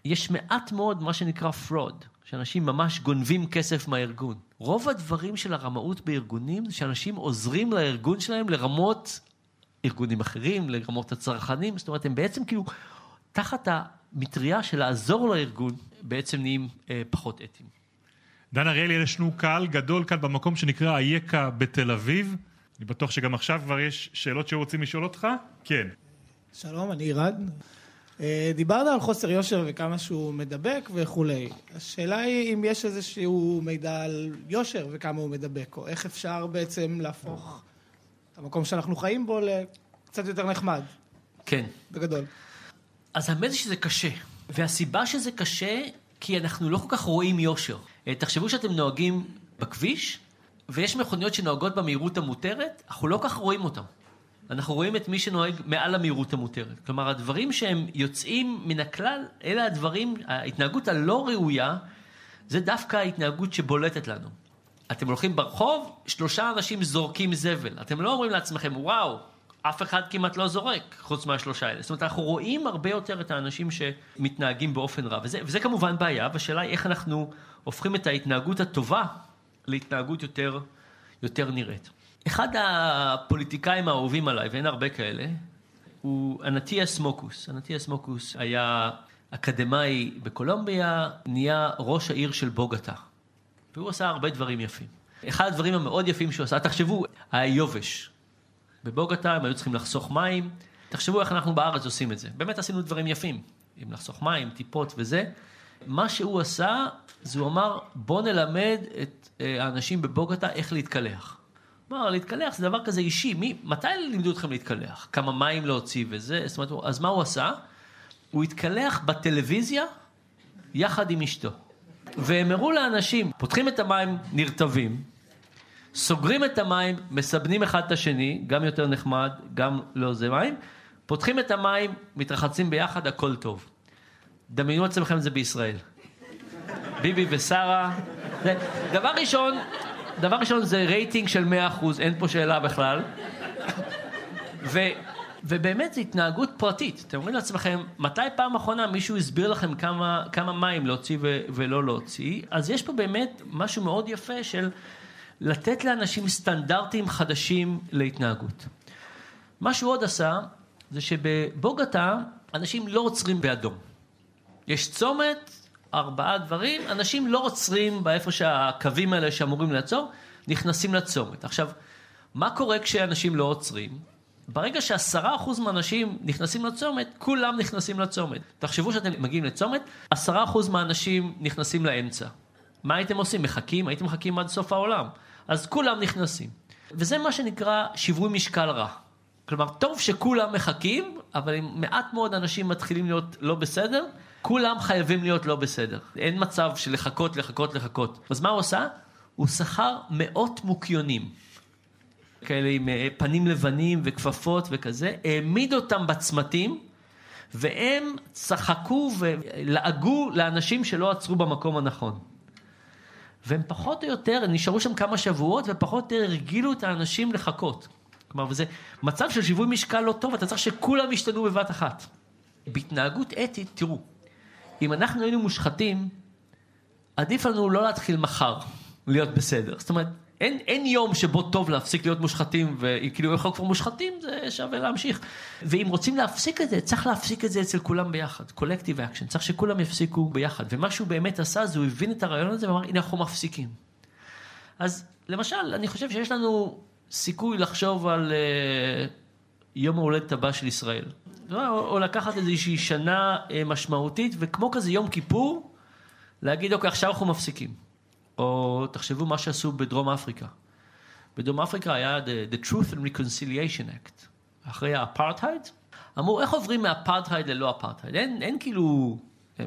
יש מעט מאוד מה שנקרא fraud, שאנשים ממש גונבים כסף מהארגון. רוב הדברים של הרמאות בארגונים זה שאנשים עוזרים לארגון שלהם לרמות ארגונים אחרים, לרמות הצרכנים, זאת אומרת, הם בעצם כאילו תחת המטריה של לעזור לארגון, בעצם נהיים אה, פחות אתיים. דן אריאלי, יש לנו קהל גדול כאן במקום שנקרא אייכה בתל אביב. אני בטוח שגם עכשיו כבר יש שאלות שרוצים לשאול אותך. כן. שלום, אני עירד. אה, דיברת על חוסר יושר וכמה שהוא מדבק וכולי. השאלה היא אם יש איזשהו מידע על יושר וכמה הוא מדבק, או איך אפשר בעצם להפוך את המקום שאנחנו חיים בו לקצת יותר נחמד. כן. בגדול. אז האמת היא שזה קשה. והסיבה שזה קשה, כי אנחנו לא כל כך רואים יושר. אה, תחשבו שאתם נוהגים בכביש, ויש מכוניות שנוהגות במהירות המותרת, אנחנו לא כל כך רואים אותן. אנחנו רואים את מי שנוהג מעל המהירות המותרת. כלומר, הדברים שהם יוצאים מן הכלל, אלה הדברים, ההתנהגות הלא ראויה, זה דווקא ההתנהגות שבולטת לנו. אתם הולכים ברחוב, שלושה אנשים זורקים זבל. אתם לא אומרים לעצמכם, וואו, אף אחד כמעט לא זורק, חוץ מהשלושה האלה. זאת אומרת, אנחנו רואים הרבה יותר את האנשים שמתנהגים באופן רע, וזה, וזה כמובן בעיה, והשאלה היא איך אנחנו הופכים את ההתנהגות הטובה להתנהגות יותר, יותר נראית. אחד הפוליטיקאים האהובים עליי, ואין הרבה כאלה, הוא אנטיאס מוקוס. אנטיאס מוקוס היה אקדמאי בקולומביה, נהיה ראש העיר של בוגטה. והוא עשה הרבה דברים יפים. אחד הדברים המאוד יפים שהוא עשה, תחשבו, היה יובש. בבוגטה הם היו צריכים לחסוך מים. תחשבו איך אנחנו בארץ עושים את זה. באמת עשינו דברים יפים, עם לחסוך מים, טיפות וזה. מה שהוא עשה, זה הוא אמר, בוא נלמד את אה, האנשים בבוגטה איך להתקלח. כלומר, להתקלח זה דבר כזה אישי. מי, מתי לימדו אתכם להתקלח? כמה מים להוציא וזה? זאת אומרת, אז מה הוא עשה? הוא התקלח בטלוויזיה יחד עם אשתו. והם הראו לאנשים, פותחים את המים נרטבים, סוגרים את המים, מסבנים אחד את השני, גם יותר נחמד, גם לא זה מים, פותחים את המים, מתרחצים ביחד, הכל טוב. דמיינו עצמכם זה בישראל. ביבי ושרה. דבר ראשון, דבר ראשון זה רייטינג של 100%, אין פה שאלה בכלל. ו, ובאמת זו התנהגות פרטית. אתם אומרים לעצמכם, מתי פעם אחרונה מישהו הסביר לכם כמה, כמה מים להוציא ו, ולא להוציא? אז יש פה באמת משהו מאוד יפה של לתת לאנשים סטנדרטים חדשים להתנהגות. מה שהוא עוד עשה, זה שבבוגטה אנשים לא עוצרים באדום. יש צומת, ארבעה דברים, אנשים לא עוצרים באיפה שהקווים האלה שאמורים לעצור, נכנסים לצומת. עכשיו, מה קורה כשאנשים לא עוצרים? ברגע שעשרה אחוז מהאנשים נכנסים לצומת, כולם נכנסים לצומת. תחשבו שאתם מגיעים לצומת, עשרה אחוז מהאנשים נכנסים לאמצע. מה הייתם עושים? מחכים? הייתם מחכים עד סוף העולם. אז כולם נכנסים. וזה מה שנקרא שיווי משקל רע. כלומר, טוב שכולם מחכים, אבל אם מעט מאוד אנשים מתחילים להיות לא בסדר, כולם חייבים להיות לא בסדר. אין מצב של לחכות, לחכות, לחכות. אז מה הוא עשה? הוא שכר מאות מוקיונים. כאלה עם אה, פנים לבנים וכפפות וכזה, העמיד אותם בצמתים, והם צחקו ולעגו לאנשים שלא עצרו במקום הנכון. והם פחות או יותר, נשארו שם כמה שבועות, ופחות או יותר הרגילו את האנשים לחכות. כלומר, וזה מצב של שיווי משקל לא טוב, אתה צריך שכולם ישתנו בבת אחת. בהתנהגות אתית, תראו, אם אנחנו היינו מושחתים, עדיף לנו לא להתחיל מחר להיות בסדר. זאת אומרת, אין, אין יום שבו טוב להפסיק להיות מושחתים, וכאילו אנחנו כבר מושחתים, זה שווה להמשיך. ואם רוצים להפסיק את זה, צריך להפסיק את זה אצל כולם ביחד. collective action, צריך שכולם יפסיקו ביחד. ומה שהוא באמת עשה, זה הוא הבין את הרעיון הזה ואמר, הנה אנחנו מפסיקים. אז למשל, אני חושב שיש לנו סיכוי לחשוב על uh, יום ההולדת הבא של ישראל. או, או לקחת איזושהי שנה uh, משמעותית, וכמו כזה יום כיפור, להגיד, אוקיי, עכשיו אנחנו מפסיקים. או תחשבו מה שעשו בדרום אפריקה. בדרום אפריקה היה the, the Truth and Reconciliation Act. אחרי האפרטהייד, אמרו, איך עוברים מאפרטהייד ללא אפרטהייד? אין, אין כאילו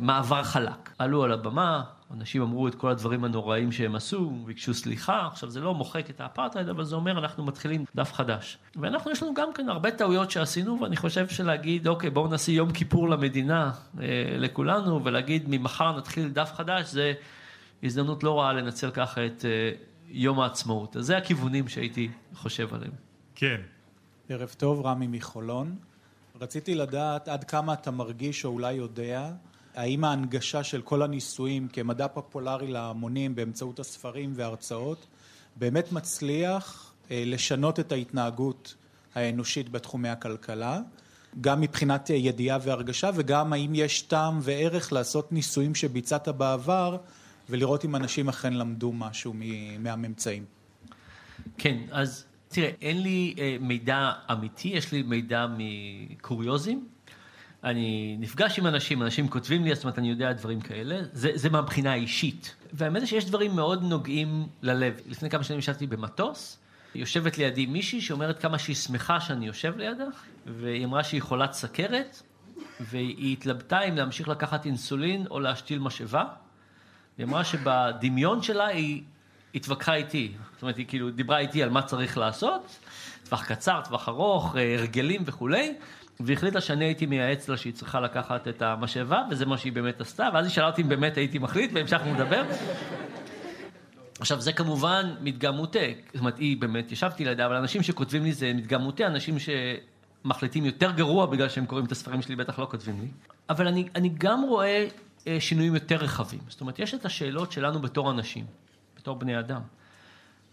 מעבר חלק. עלו על הבמה, אנשים אמרו את כל הדברים הנוראים שהם עשו, ביקשו סליחה, עכשיו זה לא מוחק את האפרטהייד, אבל זה אומר אנחנו מתחילים דף חדש. ואנחנו, יש לנו גם כן הרבה טעויות שעשינו, ואני חושב שלהגיד, אוקיי, בואו נעשה יום כיפור למדינה, אה, לכולנו, ולהגיד ממחר נתחיל דף חדש, זה הזדמנות לא רעה לנצל ככה את אה, יום העצמאות. אז זה הכיוונים שהייתי חושב עליהם. כן. ערב טוב, רמי מחולון. רציתי לדעת עד כמה אתה מרגיש או אולי יודע האם ההנגשה של כל הניסויים כמדע פופולרי להמונים באמצעות הספרים וההרצאות באמת מצליח אה, לשנות את ההתנהגות האנושית בתחומי הכלכלה, גם מבחינת ידיעה והרגשה וגם האם יש טעם וערך לעשות ניסויים שביצעת בעבר ולראות אם אנשים אכן למדו משהו מהממצאים. כן, אז תראה, אין לי אה, מידע אמיתי, יש לי מידע מקוריוזים. אני נפגש עם אנשים, אנשים כותבים לי, זאת אומרת, אני יודע דברים כאלה, זה, זה מהבחינה האישית. והאמת היא שיש דברים מאוד נוגעים ללב. לפני כמה שנים ישבתי במטוס, יושבת לידי מישהי שאומרת כמה שהיא שמחה שאני יושב לידה, והיא אמרה שהיא חולת סכרת, והיא התלבטה אם להמשיך לקחת אינסולין או להשתיל משאבה. היא אמרה שבדמיון שלה היא התווכחה איתי. זאת אומרת, היא כאילו דיברה איתי על מה צריך לעשות, טווח קצר, טווח ארוך, אה, הרגלים וכולי. והחליטה שאני הייתי מייעץ לה שהיא צריכה לקחת את המשאבה, וזה מה שהיא באמת עשתה, ואז היא שאלה אותי אם באמת הייתי מחליט, והמשכנו לדבר. עכשיו, זה כמובן מדגם מוטה, זאת אומרת, היא באמת, ישבתי לידה, אבל אנשים שכותבים לי זה מדגם מוטה, אנשים שמחליטים יותר גרוע בגלל שהם קוראים את הספרים שלי, בטח לא כותבים לי. אבל אני, אני גם רואה אה, שינויים יותר רחבים. זאת אומרת, יש את השאלות שלנו בתור אנשים, בתור בני אדם,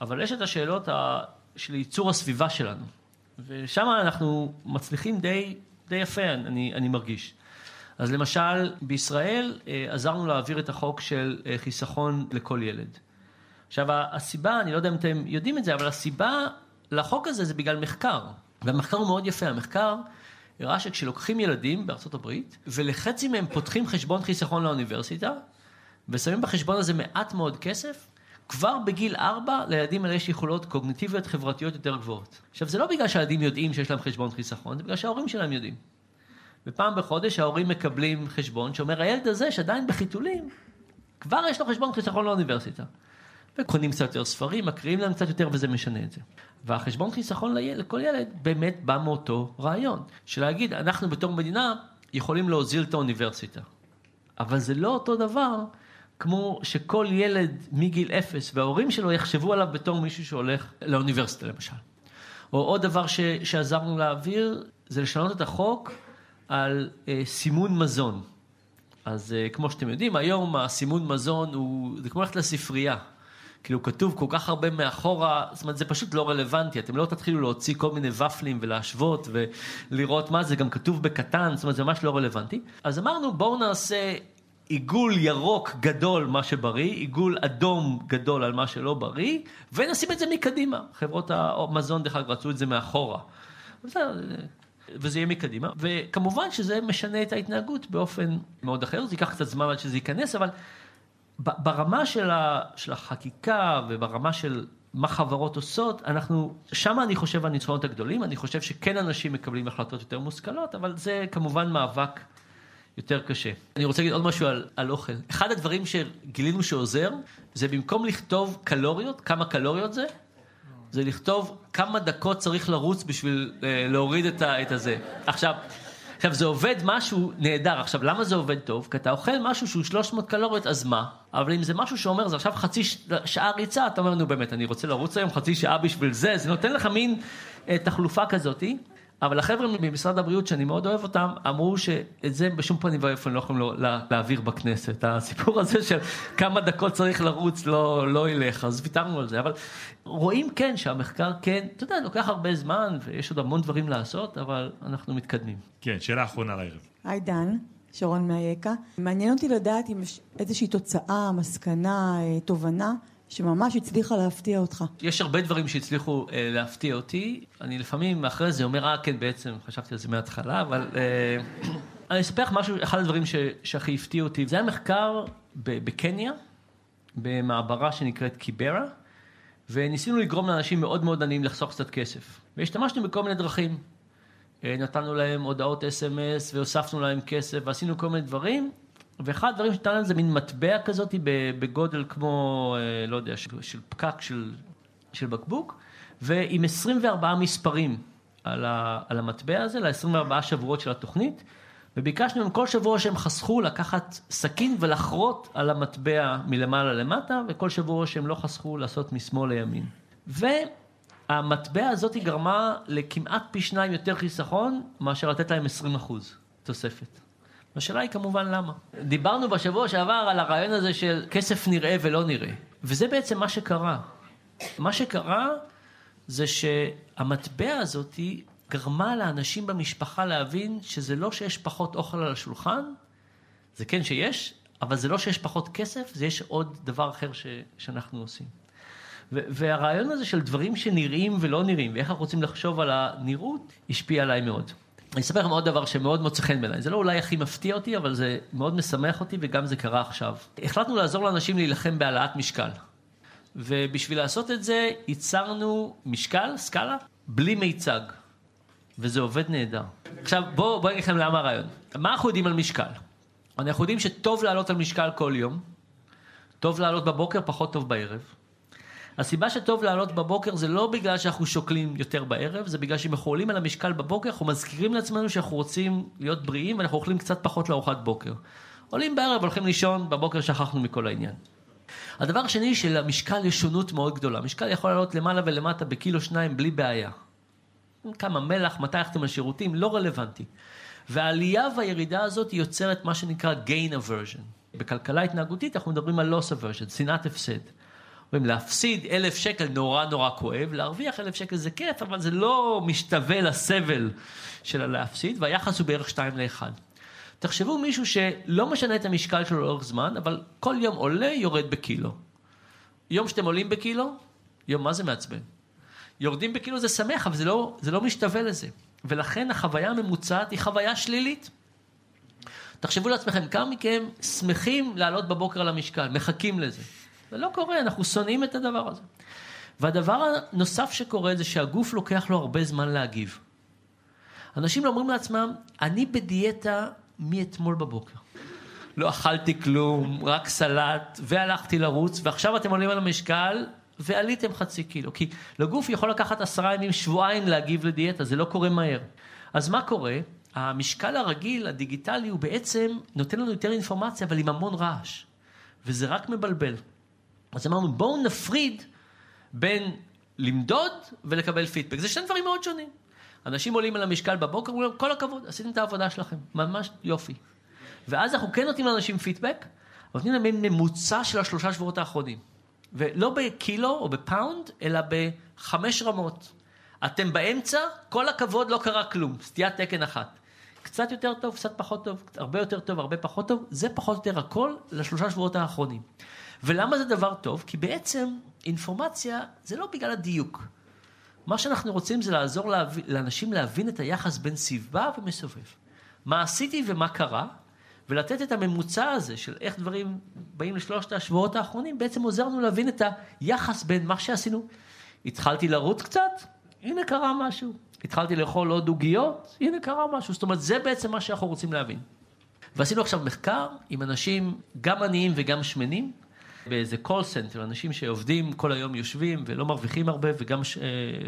אבל יש את השאלות ה... של ייצור הסביבה שלנו. ושם אנחנו מצליחים די, די יפה, אני, אני מרגיש. אז למשל, בישראל אה, עזרנו להעביר את החוק של אה, חיסכון לכל ילד. עכשיו, הסיבה, אני לא יודע אם אתם יודעים את זה, אבל הסיבה לחוק הזה זה בגלל מחקר. והמחקר הוא מאוד יפה. המחקר הראה שכשלוקחים ילדים בארצות הברית, ולחצי מהם פותחים חשבון חיסכון לאוניברסיטה, ושמים בחשבון הזה מעט מאוד כסף, כבר בגיל ארבע לילדים האלה יש יכולות קוגניטיביות חברתיות יותר גבוהות. עכשיו, זה לא בגלל שהילדים יודעים שיש להם חשבון חיסכון, זה בגלל שההורים שלהם יודעים. ופעם בחודש ההורים מקבלים חשבון שאומר, הילד הזה שעדיין בחיתולים, כבר יש לו חשבון חיסכון לאוניברסיטה. וקונים קצת יותר ספרים, מקריאים להם קצת יותר וזה משנה את זה. והחשבון חיסכון לילד, לכל ילד באמת בא מאותו רעיון, של להגיד, אנחנו בתור מדינה יכולים להוזיל את האוניברסיטה. אבל זה לא אותו דבר כמו שכל ילד מגיל אפס וההורים שלו יחשבו עליו בתור מישהו שהולך לאוניברסיטה למשל. או עוד דבר ש, שעזרנו להעביר, זה לשנות את החוק על אה, סימון מזון. אז אה, כמו שאתם יודעים, היום הסימון מזון הוא, זה כמו ללכת לספרייה. כאילו כתוב כל כך הרבה מאחורה, זאת אומרת זה פשוט לא רלוונטי, אתם לא תתחילו להוציא כל מיני ופלים ולהשוות ולראות מה זה, גם כתוב בקטן, זאת אומרת זה ממש לא רלוונטי. אז אמרנו בואו נעשה עיגול ירוק גדול מה שבריא, עיגול אדום גדול על מה שלא בריא, ונשים את זה מקדימה. חברות המזון דרך אגב רצו את זה מאחורה. וזה יהיה מקדימה, וכמובן שזה משנה את ההתנהגות באופן מאוד אחר, זה ייקח קצת זמן עד שזה ייכנס, אבל ברמה של, ה, של החקיקה וברמה של מה חברות עושות, אנחנו, שם אני חושב הניצחונות הגדולים, אני חושב שכן אנשים מקבלים החלטות יותר מושכלות, אבל זה כמובן מאבק יותר קשה. אני רוצה להגיד עוד משהו על, על אוכל. אחד הדברים שגילינו שעוזר, זה במקום לכתוב קלוריות, כמה קלוריות זה, זה לכתוב כמה דקות צריך לרוץ בשביל אה, להוריד את, ה, את הזה. עכשיו, עכשיו, זה עובד משהו נהדר. עכשיו, למה זה עובד טוב? כי אתה אוכל משהו שהוא 300 קלוריות, אז מה? אבל אם זה משהו שאומר, זה עכשיו חצי שעה ריצה, אתה אומר, נו באמת, אני רוצה לרוץ היום חצי שעה בשביל זה, זה נותן לך מין אה, תחלופה כזאתי. אבל החבר'ה ממשרד הבריאות, שאני מאוד אוהב אותם, אמרו שאת זה בשום פנים ואופן לא יכולים לה, להעביר בכנסת. הסיפור הזה של כמה דקות צריך לרוץ לא, לא ילך, אז ויתרנו על זה. אבל רואים כן שהמחקר כן, אתה יודע, לוקח הרבה זמן ויש עוד המון דברים לעשות, אבל אנחנו מתקדמים. כן, שאלה אחרונה לערב. היי דן. שרון מאייקה. מעניין אותי לדעת אם יש איזושהי תוצאה, מסקנה, אה, תובנה שממש הצליחה להפתיע אותך. יש הרבה דברים שהצליחו אה, להפתיע אותי. אני לפעמים אחרי זה אומר, אה, כן, בעצם חשבתי על זה מההתחלה, אבל אה, אני אספר לך משהו, אחד הדברים שהכי הפתיע אותי. זה היה מחקר בקניה, במעברה שנקראת קיברה, וניסינו לגרום לאנשים מאוד מאוד עניים לחסוך קצת כסף. והשתמשנו בכל מיני דרכים. אה, נתנו להם הודעות אס.אם.אס והוספנו להם כסף ועשינו כל מיני דברים, ואחד הדברים שניתן להם זה מין מטבע כזאת בגודל כמו, אה, לא יודע, של, של פקק של, של בקבוק, ועם 24 מספרים על, ה, על המטבע הזה, ל-24 שבועות של התוכנית, וביקשנו מהם כל שבוע שהם חסכו לקחת סכין ולחרות על המטבע מלמעלה למטה, וכל שבוע שהם לא חסכו לעשות משמאל לימין. והמטבע הזאת גרמה לכמעט פי שניים יותר חיסכון, מאשר לתת להם 20 אחוז תוספת. השאלה היא כמובן למה. דיברנו בשבוע שעבר על הרעיון הזה של כסף נראה ולא נראה, וזה בעצם מה שקרה. מה שקרה זה שהמטבע הזאת גרמה לאנשים במשפחה להבין שזה לא שיש פחות אוכל על השולחן, זה כן שיש, אבל זה לא שיש פחות כסף, זה יש עוד דבר אחר ש, שאנחנו עושים. והרעיון הזה של דברים שנראים ולא נראים, ואיך אנחנו רוצים לחשוב על הנראות, השפיע עליי מאוד. אני אספר לכם עוד דבר שמאוד מוצא חן בעיניי. זה לא אולי הכי מפתיע אותי, אבל זה מאוד משמח אותי, וגם זה קרה עכשיו. החלטנו לעזור לאנשים להילחם בהעלאת משקל. ובשביל לעשות את זה, ייצרנו משקל, סקאלה, בלי מיצג. וזה עובד נהדר. עכשיו, בואו בוא אגיד לכם למה הרעיון. מה אנחנו יודעים על משקל? אנחנו יודעים שטוב לעלות על משקל כל יום, טוב לעלות בבוקר, פחות טוב בערב. הסיבה שטוב לעלות בבוקר זה לא בגלל שאנחנו שוקלים יותר בערב, זה בגלל שאם אנחנו עולים על המשקל בבוקר, אנחנו מזכירים לעצמנו שאנחנו רוצים להיות בריאים ואנחנו אוכלים קצת פחות לארוחת בוקר. עולים בערב, הולכים לישון, בבוקר שכחנו מכל העניין. הדבר השני, שלמשקל יש שונות מאוד גדולה. משקל יכול לעלות למעלה ולמטה בקילו שניים בלי בעיה. כמה מלח, מתי הלכתם לשירותים, לא רלוונטי. והעלייה והירידה הזאת יוצרת מה שנקרא gain aversion. בכלכלה התנהגותית אנחנו מדברים על loss aversion, שנאת הפסד. אומרים, להפסיד אלף שקל נורא נורא כואב, להרוויח אלף שקל זה כיף, אבל זה לא משתווה לסבל של הלהפסיד, והיחס הוא בערך שתיים לאחד. תחשבו מישהו שלא משנה את המשקל שלו לאורך זמן, אבל כל יום עולה, יורד בקילו. יום שאתם עולים בקילו, יום מה זה מעצבן? יורדים בקילו זה שמח, אבל זה לא, זה לא משתווה לזה. ולכן החוויה הממוצעת היא חוויה שלילית. תחשבו לעצמכם, כמה מכם שמחים לעלות בבוקר על המשקל, מחכים לזה. זה לא קורה, אנחנו שונאים את הדבר הזה. והדבר הנוסף שקורה זה שהגוף לוקח לו הרבה זמן להגיב. אנשים אומרים לעצמם, אני בדיאטה מאתמול בבוקר. לא אכלתי כלום, רק סלט, והלכתי לרוץ, ועכשיו אתם עולים על המשקל, ועליתם חצי קילו. כי לגוף יכול לקחת עשרה ימים, שבועיים להגיב לדיאטה, זה לא קורה מהר. אז מה קורה? המשקל הרגיל, הדיגיטלי, הוא בעצם נותן לנו יותר אינפורמציה, אבל עם המון רעש. וזה רק מבלבל. אז אמרנו, בואו נפריד בין למדוד ולקבל פידבק. זה שני דברים מאוד שונים. אנשים עולים על המשקל בבוקר, אומרים, כל הכבוד, עשיתם את העבודה שלכם, ממש יופי. ואז אנחנו כן נותנים לאנשים פידבק, נותנים להם ממוצע של השלושה שבועות האחרונים. ולא בקילו או בפאונד, אלא בחמש רמות. אתם באמצע, כל הכבוד, לא קרה כלום, סטיית תקן אחת. קצת יותר טוב, קצת פחות טוב, הרבה יותר טוב, הרבה פחות טוב, זה פחות או יותר הכל לשלושה שבועות האחרונים. ולמה זה דבר טוב? כי בעצם אינפורמציה זה לא בגלל הדיוק. מה שאנחנו רוצים זה לעזור להבין, לאנשים להבין את היחס בין סביבה ומסובב. מה עשיתי ומה קרה, ולתת את הממוצע הזה של איך דברים באים לשלושת השבועות האחרונים, בעצם עוזר לנו להבין את היחס בין מה שעשינו. התחלתי לרוץ קצת, הנה קרה משהו. התחלתי לאכול עוד עוגיות, הנה קרה משהו. זאת אומרת, זה בעצם מה שאנחנו רוצים להבין. ועשינו עכשיו מחקר עם אנשים גם עניים וגם שמנים, באיזה call center, אנשים שעובדים כל היום יושבים ולא מרוויחים הרבה וגם ש... אה,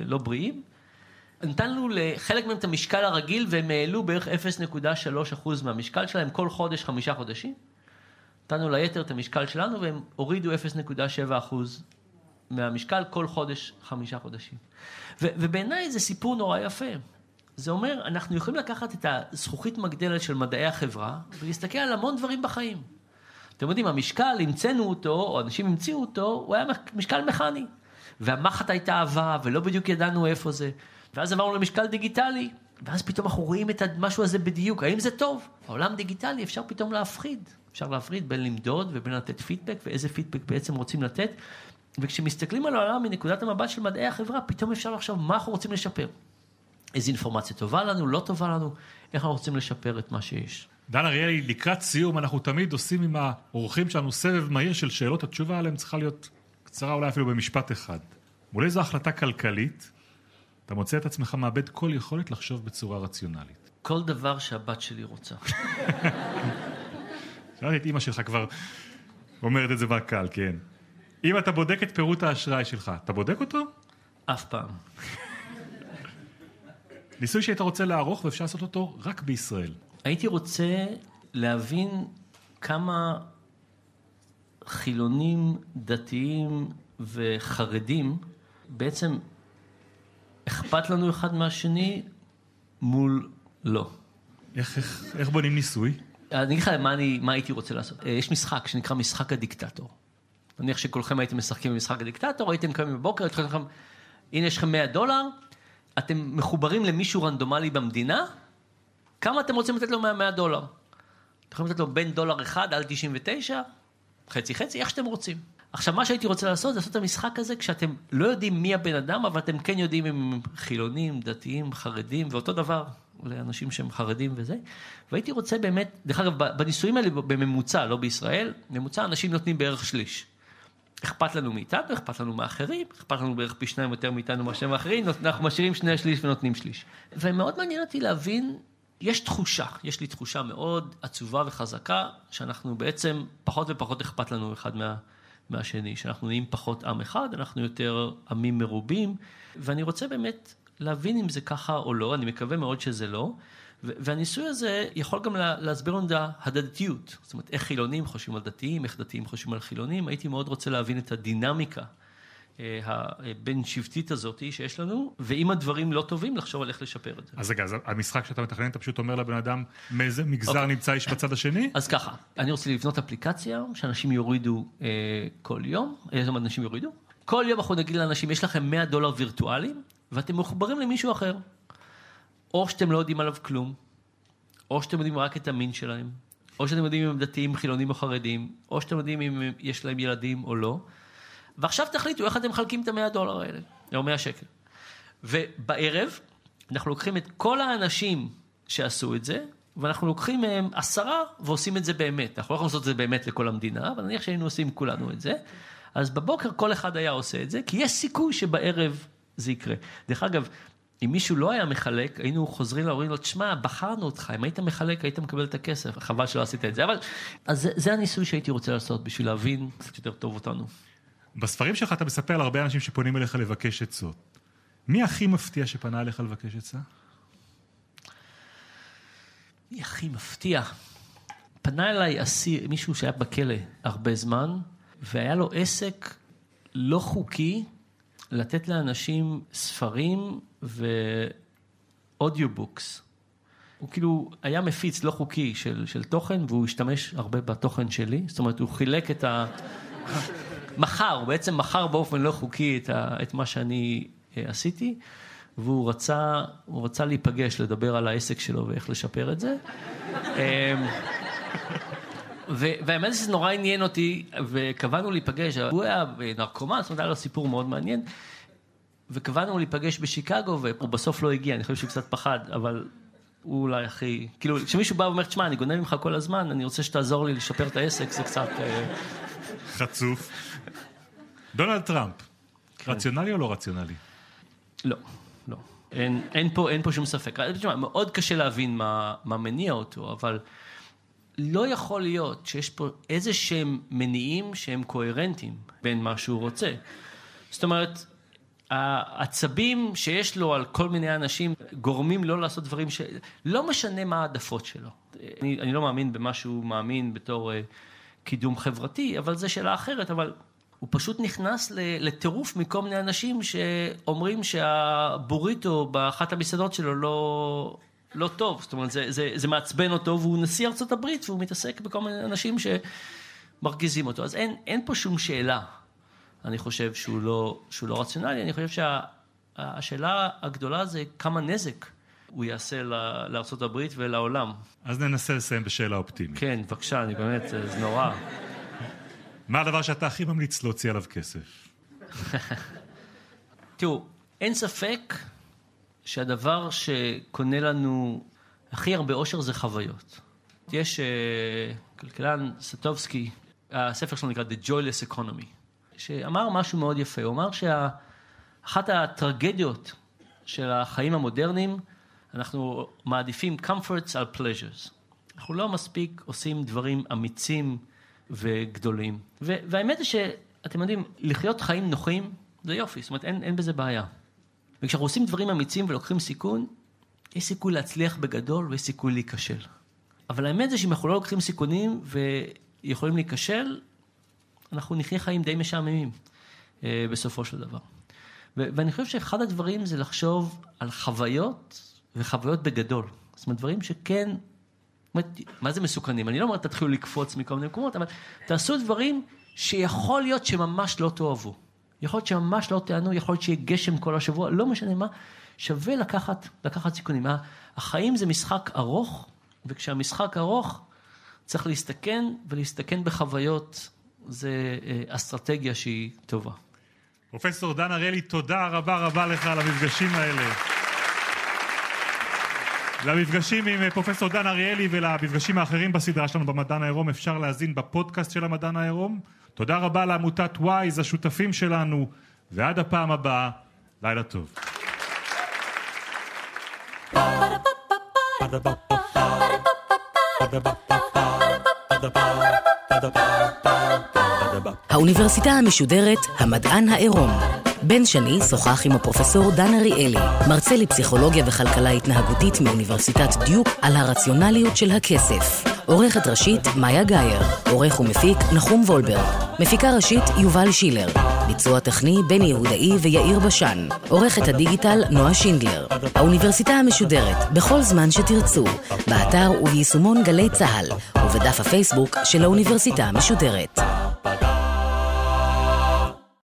לא בריאים. נתנו לחלק מהם את המשקל הרגיל והם העלו בערך 0.3% מהמשקל שלהם כל חודש, חמישה חודשים. נתנו ליתר את המשקל שלנו והם הורידו 0.7% מהמשקל כל חודש, חמישה חודשים. ו- ובעיניי זה סיפור נורא יפה. זה אומר, אנחנו יכולים לקחת את הזכוכית מגדלת של מדעי החברה ולהסתכל על המון דברים בחיים. אתם יודעים, המשקל, המצאנו אותו, או אנשים המציאו אותו, הוא היה משקל מכני. והמחט הייתה אהבה, ולא בדיוק ידענו איפה זה. ואז עברנו למשקל דיגיטלי, ואז פתאום אנחנו רואים את המשהו הזה בדיוק. האם זה טוב? העולם דיגיטלי, אפשר פתאום להפחיד. אפשר להפריד בין למדוד ובין לתת פידבק, ואיזה פידבק בעצם רוצים לתת. וכשמסתכלים על העולם מנקודת המבט של מדעי החברה, פתאום אפשר לחשוב מה אנחנו רוצים לשפר. איזה אינפורמציה טובה לנו, לא טובה לנו, איך אנחנו רוצים לשפר את מה שיש. דן אריאלי, לקראת סיום, אנחנו תמיד עושים עם האורחים שלנו סבב מהיר של שאלות, התשובה עליהן צריכה להיות קצרה אולי אפילו במשפט אחד. מול איזו החלטה כלכלית, אתה מוצא את עצמך מאבד כל יכולת לחשוב בצורה רציונלית. כל דבר שהבת שלי רוצה. שאלתי את אימא שלך כבר אומרת את זה בקהל, כן. אם אתה בודק את פירוט האשראי שלך, אתה בודק אותו? אף פעם. ניסוי שהיית רוצה לערוך ואפשר לעשות אותו רק בישראל. הייתי רוצה להבין כמה חילונים, דתיים וחרדים בעצם אכפת לנו אחד מהשני מול לא. איך, איך, איך בונים ניסוי? אני אגיד לך מה, אני, מה הייתי רוצה לעשות. אה, יש משחק שנקרא משחק הדיקטטור. נניח שכולכם הייתם משחקים במשחק הדיקטטור, הייתם קמים בבוקר, התחלתם לכם, הנה יש לכם 100 דולר, אתם מחוברים למישהו רנדומלי במדינה, כמה אתם רוצים לתת לו מה-100 דולר? אתם יכולים לתת לו בין דולר אחד על 99, חצי חצי, איך שאתם רוצים. עכשיו, מה שהייתי רוצה לעשות זה לעשות את המשחק הזה כשאתם לא יודעים מי הבן אדם, אבל אתם כן יודעים אם הם חילונים, דתיים, חרדים, ואותו דבר לאנשים שהם חרדים וזה. והייתי רוצה באמת, דרך אגב, בניסויים האלה בממוצע, לא בישראל, ממוצע אנשים נותנים בערך שליש. אכפת לנו מאיתנו, אכפת לנו מאחרים, אכפת לנו בערך פי שניים יותר מאיתנו מאשר מאחרים, אנחנו משאירים שני שליש ונותנים שליש. ומאוד מעניין אותי להבין, יש תחושה, יש לי תחושה מאוד עצובה וחזקה, שאנחנו בעצם, פחות ופחות אכפת לנו אחד מה, מהשני, שאנחנו נהיים פחות עם אחד, אנחנו יותר עמים מרובים, ואני רוצה באמת להבין אם זה ככה או לא, אני מקווה מאוד שזה לא. והניסוי הזה יכול גם להסביר לנו את ההדדיות. זאת אומרת, איך חילונים חושבים על דתיים, איך דתיים חושבים על חילונים. הייתי מאוד רוצה להבין את הדינמיקה הבין שבטית הזאת שיש לנו, ואם הדברים לא טובים, לחשוב על איך לשפר את זה. אז רגע, אז המשחק שאתה מתכנן, אתה פשוט אומר לבן אדם מאיזה מגזר okay. אוקיי. נמצא איש בצד השני? אז ככה, אני רוצה לבנות אפליקציה שאנשים יורידו אה, כל יום, איזה אנשים יורידו? כל יום אנחנו נגיד לאנשים, יש לכם 100 דולר וירטואליים, ואתם מחוברים למישהו אחר. או שאתם לא יודעים עליו כלום, או שאתם יודעים רק את המין שלהם, או שאתם יודעים אם הם דתיים, חילונים או חרדים, או שאתם יודעים אם יש להם ילדים או לא. ועכשיו תחליטו איך אתם מחלקים את המאה דולר האלה, או מאה שקל. ובערב אנחנו לוקחים את כל האנשים שעשו את זה, ואנחנו לוקחים מהם עשרה ועושים את זה באמת. אנחנו לא יכולים לעשות את זה באמת לכל המדינה, אבל נניח שהיינו עושים כולנו את זה. אז בבוקר כל אחד היה עושה את זה, כי יש סיכוי שבערב זה יקרה. דרך אגב, אם מישהו לא היה מחלק, היינו חוזרים להורים לו, תשמע, בחרנו אותך, אם היית מחלק, היית מקבל את הכסף, חבל שלא עשית את זה. אבל, אז זה, זה הניסוי שהייתי רוצה לעשות בשביל להבין קצת יותר טוב אותנו. בספרים שלך אתה מספר על הרבה אנשים שפונים אליך לבקש עצות. מי הכי מפתיע שפנה אליך לבקש עצה? מי הכי מפתיע? פנה אליי אסיר, מישהו שהיה בכלא הרבה זמן, והיה לו עסק לא חוקי לתת לאנשים ספרים ו audiobooks. הוא כאילו היה מפיץ לא חוקי של, של תוכן, והוא השתמש הרבה בתוכן שלי. זאת אומרת, הוא חילק את ה... מכר, הוא בעצם מכר באופן לא חוקי את, ה, את מה שאני אה, עשיתי, והוא רצה, הוא רצה להיפגש, לדבר על העסק שלו ואיך לשפר את זה. אמ, והאמת שזה נורא עניין אותי, וקבענו להיפגש, הוא היה נרקומן, זאת אומרת, היה לו סיפור מאוד מעניין, וקבענו להיפגש בשיקגו, והוא בסוף לא הגיע, אני חושב שהוא קצת פחד, אבל הוא אולי הכי, כאילו, כשמישהו בא ואומר, תשמע, אני גונב ממך כל הזמן, אני רוצה שתעזור לי לשפר את העסק, זה קצת... אה, חצוף. דונלד טראמפ, כן. רציונלי או לא רציונלי? לא, לא. אין, אין, פה, אין פה שום ספק. תשמע, מאוד קשה להבין מה, מה מניע אותו, אבל לא יכול להיות שיש פה איזה שהם מניעים שהם קוהרנטיים בין מה שהוא רוצה. זאת אומרת, העצבים שיש לו על כל מיני אנשים גורמים לו לעשות דברים ש... לא משנה מה העדפות שלו. אני, אני לא מאמין במה שהוא מאמין בתור uh, קידום חברתי, אבל זו שאלה אחרת, אבל הוא פשוט נכנס לטירוף מכל מיני אנשים שאומרים שהבוריטו באחת המסעדות שלו לא, לא טוב. זאת אומרת, זה, זה, זה מעצבן אותו, והוא נשיא ארצות הברית, והוא מתעסק בכל מיני אנשים שמרגיזים אותו. אז אין, אין פה שום שאלה, אני חושב, שהוא לא, שהוא לא רציונלי. אני חושב שהשאלה שה, הגדולה זה כמה נזק הוא יעשה לארצות הברית ולעולם. אז ננסה לסיים בשאלה אופטימית. כן, בבקשה, אני באמת, זה נורא. מה הדבר שאתה הכי ממליץ להוציא עליו כסף? תראו, אין ספק שהדבר שקונה לנו הכי הרבה אושר זה חוויות. יש uh, כלכלן סטובסקי, הספר שלו נקרא The Joyless Economy, שאמר משהו מאוד יפה. הוא אמר שאחת הטרגדיות של החיים המודרניים, אנחנו מעדיפים comforts על pleasures. אנחנו לא מספיק עושים דברים אמיצים וגדולים. והאמת היא שאתם יודעים, לחיות חיים נוחים זה יופי, זאת אומרת אין, אין בזה בעיה. וכשאנחנו עושים דברים אמיצים ולוקחים סיכון, יש סיכוי להצליח בגדול ויש סיכוי להיכשל. אבל האמת זה שאם אנחנו לא לוקחים סיכונים ויכולים להיכשל, אנחנו נחיה חיים די משעממים אה, בסופו של דבר. ו- ואני חושב שאחד הדברים זה לחשוב על חוויות וחוויות בגדול. זאת אומרת, דברים שכן, מה זה מסוכנים? אני לא אומר תתחילו לקפוץ מכל מיני מקומות, אבל תעשו דברים שיכול להיות שממש לא תאהבו. יכול להיות שממש לא תענו, יכול להיות שיהיה גשם כל השבוע, לא משנה מה, שווה לקחת, לקחת סיכונים. החיים זה משחק ארוך, וכשהמשחק ארוך, צריך להסתכן, ולהסתכן בחוויות זה אה, אסטרטגיה שהיא טובה. פרופסור דן אריאלי, תודה רבה רבה לך על המפגשים האלה. למפגשים עם אה, פרופסור דן אריאלי ולמפגשים האחרים בסדרה שלנו במדען העירום אפשר להזין בפודקאסט של המדען העירום. תודה רבה לעמותת וויז, השותפים שלנו, ועד הפעם הבאה, לילה טוב. האוניברסיטה המשודרת המדען העירום בן שני שוחח עם הפרופסור דן אריאלי, מרצה לפסיכולוגיה וכלכלה התנהגותית מאוניברסיטת דיוק, על הרציונליות של הכסף. עורכת ראשית, מאיה גאייר. עורך ומפיק, נחום וולברג. מפיקה ראשית, יובל שילר. ביצוע טכני, בני יהודאי ויאיר בשן. עורכת הדיגיטל, נועה שינדלר. האוניברסיטה המשודרת, בכל זמן שתרצו, באתר וביישומון גלי צה"ל, ובדף הפייסבוק של האוניברסיטה המשודרת.